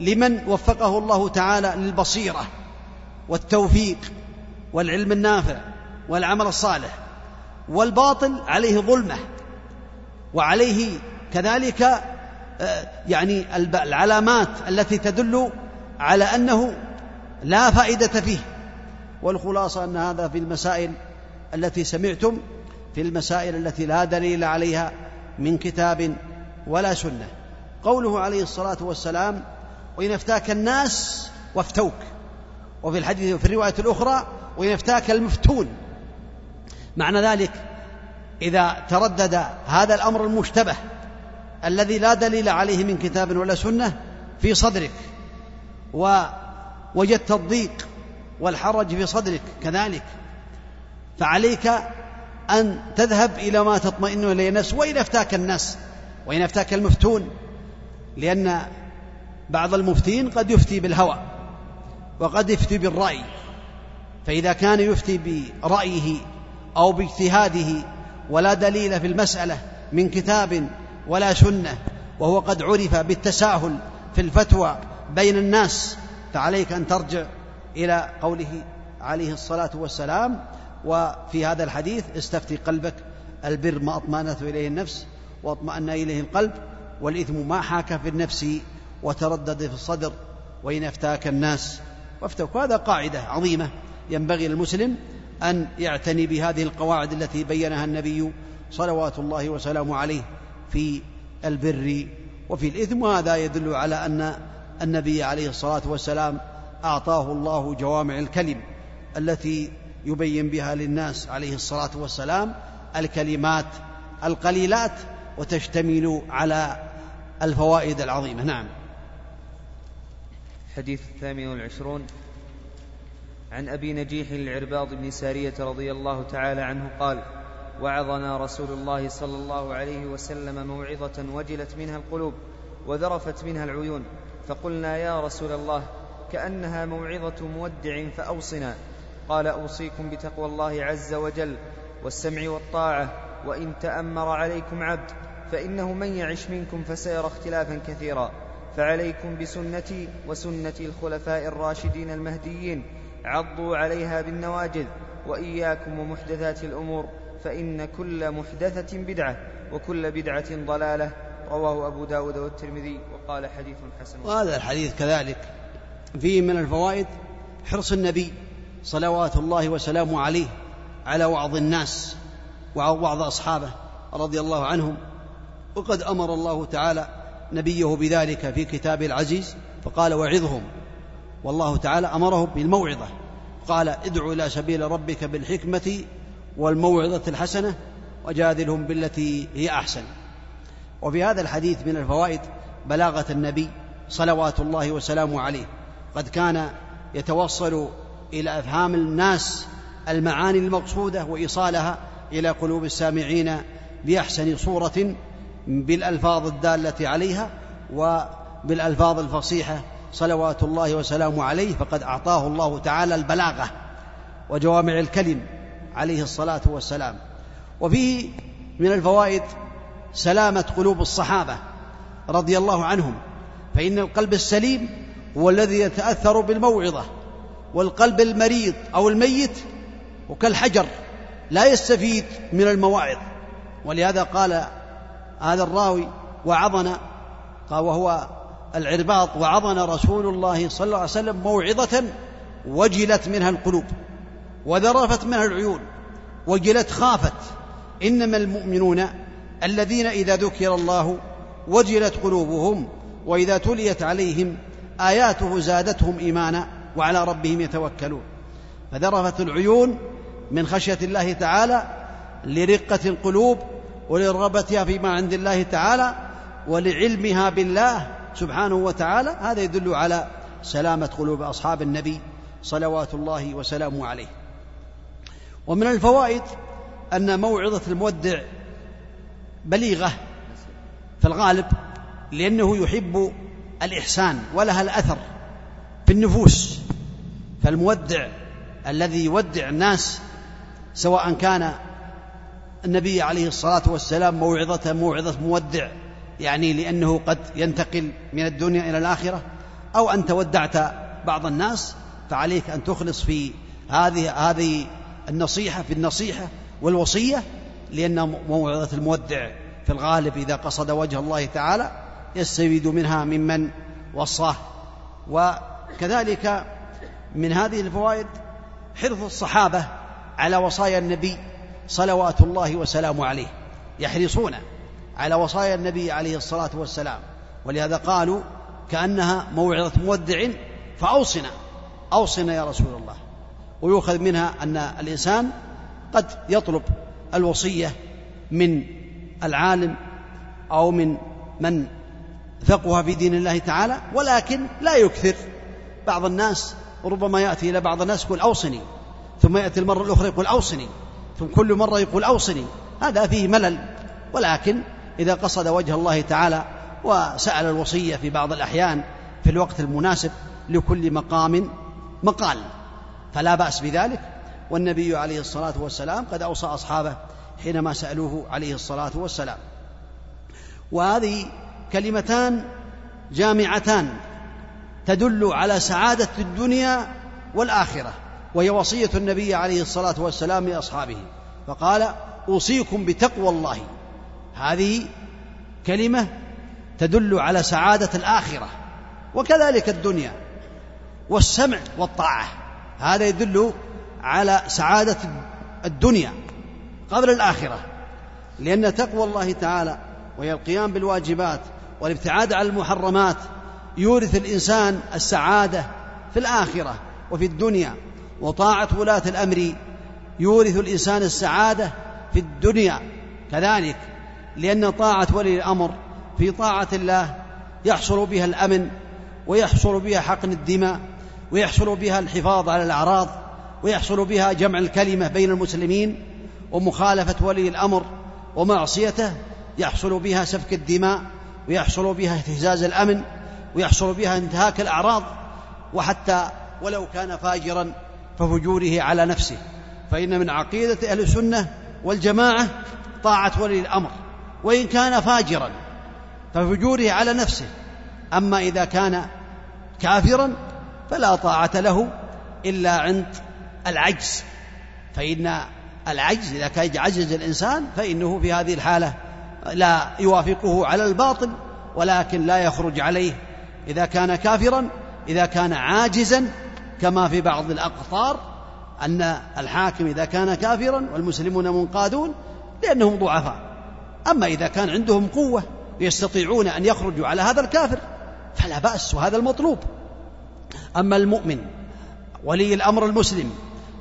لمن وفقه الله تعالى للبصيرة والتوفيق والعلم النافع والعمل الصالح. والباطل عليه ظلمة وعليه كذلك آه، يعني العلامات التي تدل على أنه لا فائدة فيه. والخلاصة أن هذا في المسائل التي سمعتم في المسائل التي لا دليل عليها من كتاب ولا سنة. قوله عليه الصلاة والسلام وإن أفتاك الناس وافتوك وفي الحديث وفي الرواية الأخرى وإن أفتاك المفتون معنى ذلك إذا تردد هذا الأمر المشتبه الذي لا دليل عليه من كتاب ولا سنة في صدرك ووجدت الضيق والحرج في صدرك كذلك فعليك أن تذهب إلى ما تطمئن إليه النفس وإن أفتاك الناس وإن أفتاك المفتون لأن بعض المفتين قد يفتي بالهوى وقد يفتي بالرأي فإذا كان يفتي برأيه أو باجتهاده ولا دليل في المسألة من كتاب ولا سنة وهو قد عرف بالتساهل في الفتوى بين الناس. فعليك أن ترجع إلى قوله عليه الصلاة والسلام وفي هذا الحديث استفتي قلبك البر ما أطمأنت إليه النفس وأطمأن إليه القلب والإثم ما حاك في النفس وتردد في الصدر وإن أفتاك الناس. وافتوك هذا قاعدة عظيمة ينبغي للمسلم أن يعتني بهذه القواعد التي بينها النبي صلوات الله وسلامه عليه في البر وفي الإثم. وهذا يدل على أن النبي عليه الصلاة والسلام أعطاه الله جوامع الكلم التي يبين بها للناس عليه الصلاة والسلام الكلمات القليلات وتشتمل على الفوائد العظيمة. نعم. الحديث الثامن والعشرون. عن أبي نجيح العرباض بن سارية رضي الله تعالى عنه قال وعظنا رسول الله صلى الله عليه وسلم موعظة وجلت منها القلوب وذرفت منها العيون فقلنا يا رسول الله كأنها موعظة مودع فأوصنا. قال أوصيكم بتقوى الله عز وجل والسمع والطاعة وإن تأمر عليكم عبد فإنه من يعش منكم فسيرى اختلافا كثيرا. فعليكم بسنتي وسنة الخلفاء الراشدين المهديين عضوا عليها بالنواجذ وإياكم ومحدثات الأمور فإن كل محدثة بدعة وكل بدعة ضلالة. رواه أبو داود والترمذي وقال حديث حسن. وهذا الحديث كذلك. فيه من الفوائد حرص النبي صلوات الله وسلامه عليه على وعظ الناس ووعظ أصحابه رضي الله عنهم. وقد أمر الله تعالى نبيه بذلك في كتابه العزيز فقال وعظهم. والله تعالى أمره بالموعظة. قال ادع إلى سبيل ربك بالحكمة والموعظة الحسنة وجادلهم بالتي هي أحسن. وفي هذا الحديث من الفوائد بلاغة النبي صلوات الله وسلامه عليه. قد كان يتوصل إلى أفهام الناس المعاني المقصودة وإيصالها إلى قلوب السامعين بأحسن صورة بالألفاظ الدالة عليها وبالألفاظ الفصيحة صلوات الله وسلامه عليه فقد أعطاه الله تعالى البلاغة وجوامع الكلم عليه الصلاة والسلام. وفيه من الفوائد سلامة قلوب الصحابة رضي الله عنهم فإن القلب السليم هو الذي يتأثر بالموعظة والقلب المريض أو الميت وكالحجر لا يستفيد من المواعظ. ولهذا قال هذا الراوي وعظنا قال وهو العرباط وعظنا رسول الله صلى الله عليه وسلم موعظة وجلت منها القلوب وذرفت منها العيون وجلت خافت. إنما المؤمنون الذين إذا ذكر الله وجلت قلوبهم وإذا تليت عليهم آياته زادتهم إيمانا وعلى ربهم يتوكلون. فذرفت العيون من خشية الله تعالى لرقة القلوب ولرغبتها فيما عند الله تعالى ولعلمها بالله سبحانه وتعالى هذا يدل على سلامة قلوب أصحاب النبي صلوات الله وسلامه عليه. ومن الفوائد أن موعظة المودع بليغة في الغالب لأنه يحب الإحسان ولها الأثر في النفوس. فالمودع الذي يودع الناس سواء كان النبي عليه الصلاة والسلام موعظته موعظة مودع يعني لأنه قد ينتقل من الدنيا إلى الآخرة أو انت ودعت بعض الناس فعليك أن تخلص في هذه هذه النصيحة في النصيحة والوصية لأن موعظة المودع في الغالب إذا قصد وجه الله تعالى يستفيد منها ممن وصاه. وكذلك من هذه الفوائد حرص الصحابة على وصايا النبي صلوات الله وسلامه عليه يحرصون على وصايا النبي عليه الصلاة والسلام. ولهذا قالوا كأنها موعظة مودع فأوصنا. أوصنا يا رسول الله. ويؤخذ منها أن الإنسان قد يطلب الوصية من العالم أو من من فقه في دين الله تعالى ولكن لا يكثر. بعض الناس ربما يأتي إلى بعض الناس يقول أوصني ثم يأتي المرة الأخرى يقول أوصني ثم كل مرة يقول أوصني. هذا فيه ملل ولكن إذا قصد وجه الله تعالى وسأل الوصية في بعض الأحيان في الوقت المناسب لكل مقام مقال فلا بأس بذلك. والنبي عليه الصلاة والسلام قد أوصى أصحابه حينما سألوه عليه الصلاة والسلام. وهذه كلمتان جامعتان تدل على سعادة الدنيا والآخرة وهي وصية النبي عليه الصلاة والسلام لأصحابه. فقال أوصيكم بتقوى الله. هذه كلمة تدل على سعادة الآخرة وكذلك الدنيا والسمع والطاعة. هذا يدل على سعادة الدنيا قبل الآخرة. لأن تقوى الله تعالى وهي القيام بالواجبات والابتعاد عن المحرمات يورث الإنسان السعادة في الآخرة وفي الدنيا. وطاعة ولاة الأمر يورث الإنسان السعادة في الدنيا. كذلك لأن طاعة ولي الأمر في طاعة الله يحصل بها الأمن ويحصل بها حقن الدماء ويحصل بها الحفاظ على الأعراض ويحصل بها جمع الكلمة بين المسلمين ومخالفة ولي الأمر ومعصيته يحصل بها سفك الدماء ويحصل بها اهتزاز الأمن ويحصل بها انتهاك الأعراض وحتى ولو كان فاجرا ففجوره على نفسه. فإن من عقيدة أهل السنة والجماعة طاعة ولي الأمر. وإن كان فاجرا ففجوره على نفسه. أما إذا كان كافرا فلا طاعة له إلا عند العجز. فإن العجز إذا كان عجز الإنسان فإنه في هذه الحالة لا يوافقه على الباطل ولكن لا يخرج عليه. إذا كان كافرا إذا كان عاجزا كما في بعض الأقطار أن الحاكم إذا كان كافرا والمسلمون منقادون لأنهم ضعفاء. أما إذا كان عندهم قوة يستطيعون أن يخرجوا على هذا الكافر فلا بأس وهذا المطلوب. أما المؤمن ولي الأمر المسلم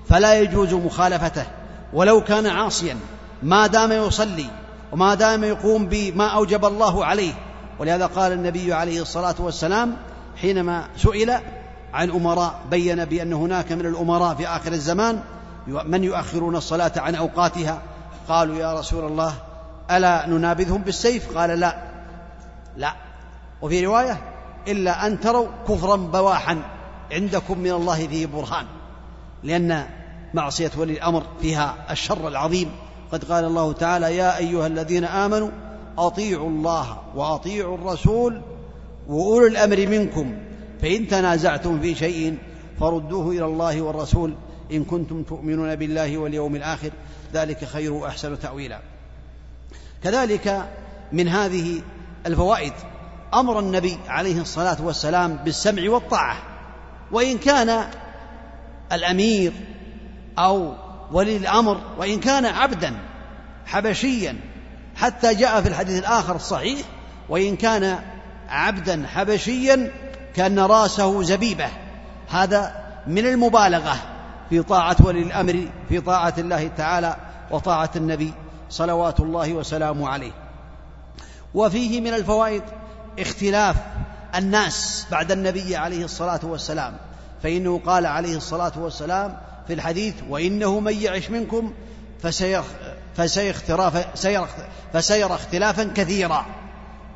فلا يجوز مخالفته ولو كان عاصيا ما دام يصلي وما دام يقوم بما أوجب الله عليه. ولهذا قال النبي عليه الصلاة والسلام حينما سئل عن أمراء بين بأن هناك من الأمراء في آخر الزمان من يؤخرون الصلاة عن أوقاتها؟ قالوا يا رسول الله ألا ننابذهم بالسيف؟ قال لا. لا. وفي رواية إلا أن تروا كفرا بواحا عندكم من الله فيه برهان. لأن معصية ولي الأمر فيها الشر العظيم. قد قال الله تعالى يا أيها الذين آمنوا أطيعوا الله وأطيعوا الرسول وأولو الأمر منكم. فإن تنازعتم في شيء فردوه إلى الله والرسول إن كنتم تؤمنون بالله واليوم الآخر. ذلك خير وأحسن تاويلا. كذلك من هذه الفوائد أمر النبي عليه الصلاة والسلام بالسمع والطاعة وإن كان الأمير أو ولي الأمر وإن كان عبدا حبشيا حتى جاء في الحديث الآخر الصحيح وإن كان عبدا حبشيا كأن رأسه زبيبة. هذا من المبالغة في طاعة ولي الأمر في طاعة الله تعالى وطاعة النبي صلوات الله وسلامه عليه. وفيه من الفوائد اختلاف الناس بعد النبي عليه الصلاة والسلام. فإنه قال عليه الصلاة والسلام في الحديث وإنه من يعش منكم فسيخ فسيرى, فسيرى اختلافا كثيرا.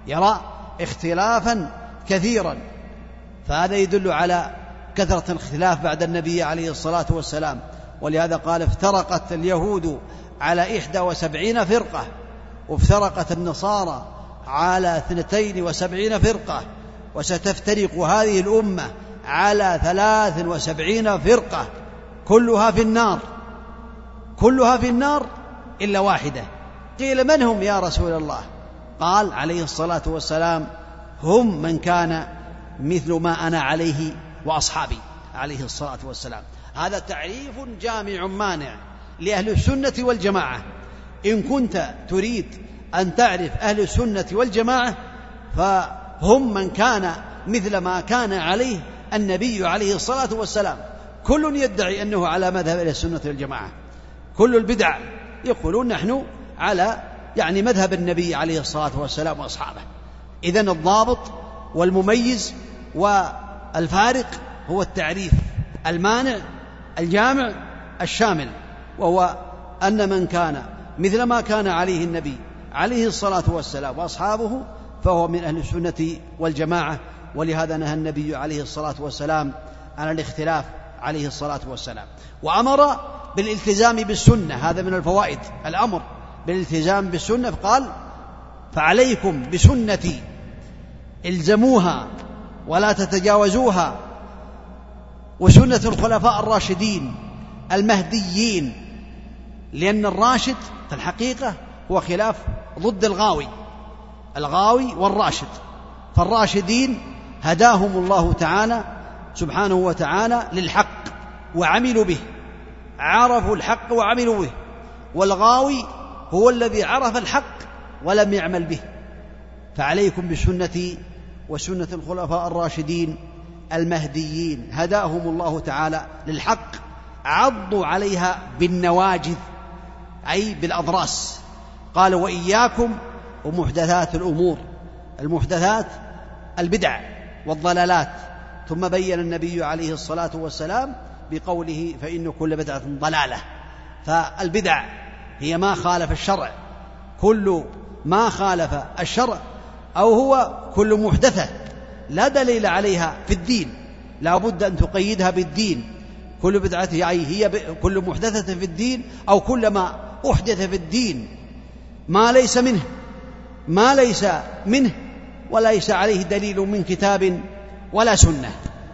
يرى اختلافا كثيرا. فهذا يدل على كثرة الاختلاف بعد النبي عليه الصلاة والسلام. ولهذا قال افترقت اليهود على إحدى وسبعين فرقة وافترقت النصارى على اثنتين وسبعين فرقة وستفترق هذه الأمة على ثلاث وسبعين فرقة. كلها في النار. كلها في النار إلا واحدة. قيل من هم يا رسول الله؟ قال عليه الصلاة والسلام هم من كان مثل ما أنا عليه وأصحابي عليه الصلاة والسلام. هذا تعريف جامع مانع. لأهل السنة والجماعة. إن كنت تريد أن تعرف أهل السنة والجماعة فهم من كان مثل ما كان عليه النبي عليه الصلاة والسلام. كل يدعي أنه على مذهب أهل السنة والجماعة. كل البدع يقولون نحن على يعني مذهب النبي عليه الصلاة والسلام وأصحابه. إذن الضابط والمميز والفارق هو التعريف المانع الجامع الشامل. وهو أن من كان مثل ما كان عليه النبي عليه الصلاة والسلام وأصحابه فهو من أهل السنة والجماعة. ولهذا نهى النبي عليه الصلاة والسلام عن الاختلاف عليه الصلاة والسلام. وأمر بالالتزام بالسنة هذا من الفوائد. الأمر بالالتزام بالسنة قال فعليكم بسنتي إلزموها ولا تتجاوزوها وسنة الخلفاء الراشدين المهديين لأن الراشد في الحقيقة هو خلاف ضد الغاوي الغاوي والراشد. فالراشدين هداهم الله تعالى سبحانه وتعالى للحق وعملوا به عرفوا الحق وعملوا به. والغاوي هو الذي عرف الحق ولم يعمل به. فعليكم بسنتي وسنة الخلفاء الراشدين المهديين هداهم الله تعالى للحق عضوا عليها بالنواجذ. أي بالأضراس. قال وإياكم ومحدثات الأمور. المحدثات البدع والضلالات. ثم بين النبي عليه الصلاة والسلام بقوله فإن كل بدعة ضلالة. فالبدع هي ما خالف الشرع. كل ما خالف الشرع أو هو كل محدثة لا دليل عليها في الدين. لا بد أن تقيدها بالدين. كل بدعة يعني هي كل محدثة في الدين أو كل ما أحدث في الدين ما ليس منه ما ليس منه وليس عليه دليل من كتاب ولا سنة.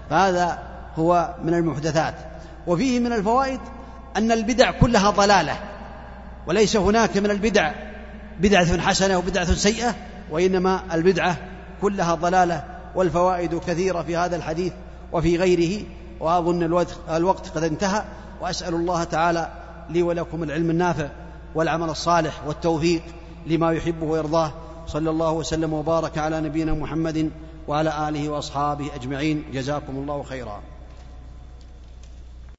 فهذا هو من المحدثات. وفيه من الفوائد أن البدع كلها ضلالة وليس هناك من البدع بدعة حسنة وبدعة سيئة وإنما البدعة كلها ضلالة. والفوائد كثيرة في هذا الحديث وفي غيره وأظن الوقت قد انتهى. وأسأل الله تعالى لي ولكم العلم النافع والعمل الصالح والتوفيق لما يحبه ويرضاه. صلى الله وسلم وبارك على نبينا محمد وعلى آله وأصحابه أجمعين. جزاكم الله خيرا.